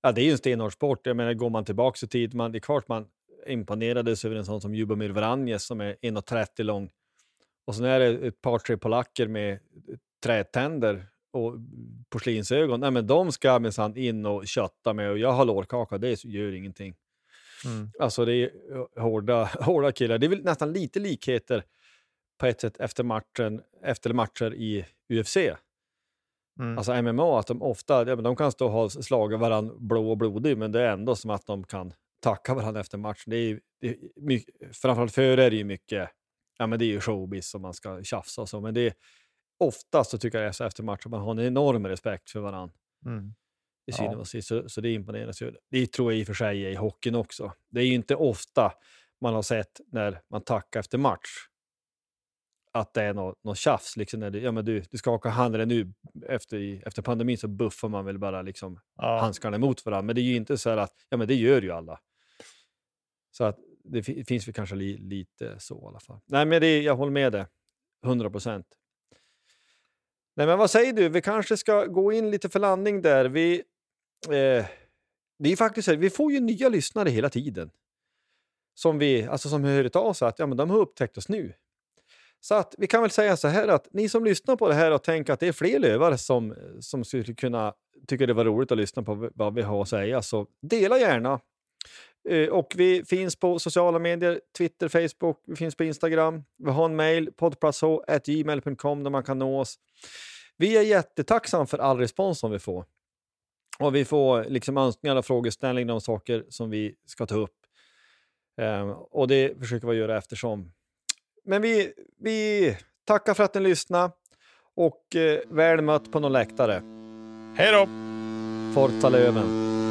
ja, det är en stenhård sport. Jag menar, går man tillbaka i tid, man, det är klart man imponerades över en sån som Jubomir Vranjes som är 1,30 lång. Och sen är det ett par, tre polacker med trätänder och porslinsögon. Nej, men de ska minsann in och kötta med och jag har lårkaka, det gör ingenting. Mm. Alltså det är hårda, hårda killar. Det är väl nästan lite likheter på ett sätt efter, matchen, efter matcher i UFC. Mm. Alltså MMA, att de ofta ja, de kan stå och ha slagit varandra blå och blodig, men det är ändå som att de kan tacka varandra efter matchen. Det är, det är mycket, framförallt före är det ju mycket, ja men det är ju showbiz som man ska tjafsa och så, men det är oftast så tycker jag så efter matchen man har en enorm respekt för varandra. Mm. I ja. så, så det är imponerande. Det tror jag i och för sig är i hockeyn också. Det är ju inte ofta man har sett när man tackar efter match att det är något, något tjafs. Liksom du, ja, men du, du skakar handen nu efter, efter pandemin så buffar man väl bara liksom ja. handskarna emot varandra. Men det är ju inte så att ja, men det gör ju alla. Så att det finns väl kanske li, lite så i alla fall. Nej, men det, jag håller med dig. 100 procent. Nej, men vad säger du? Vi kanske ska gå in lite för landning där. Vi, eh, det är faktiskt så vi får ju nya lyssnare hela tiden. Som vi, alltså som hör av sig att ja, men de har upptäckt oss nu. Så att vi kan väl säga så här att ni som lyssnar på det här och tänker att det är fler lövare som, som skulle kunna tycka det var roligt att lyssna på vad vi har att säga, så dela gärna. Eh, och vi finns på sociala medier, Twitter, Facebook, vi finns på Instagram. Vi har en mejl, poddplatsh.gmail.com där man kan nå oss. Vi är jättetacksamma för all respons som vi får. Och vi får liksom önskningar och frågeställningar om saker som vi ska ta upp. Um, och det försöker vi göra eftersom. Men vi, vi tackar för att ni lyssnade och eh, väl mött på någon läktare. Hej då! Forza Löven!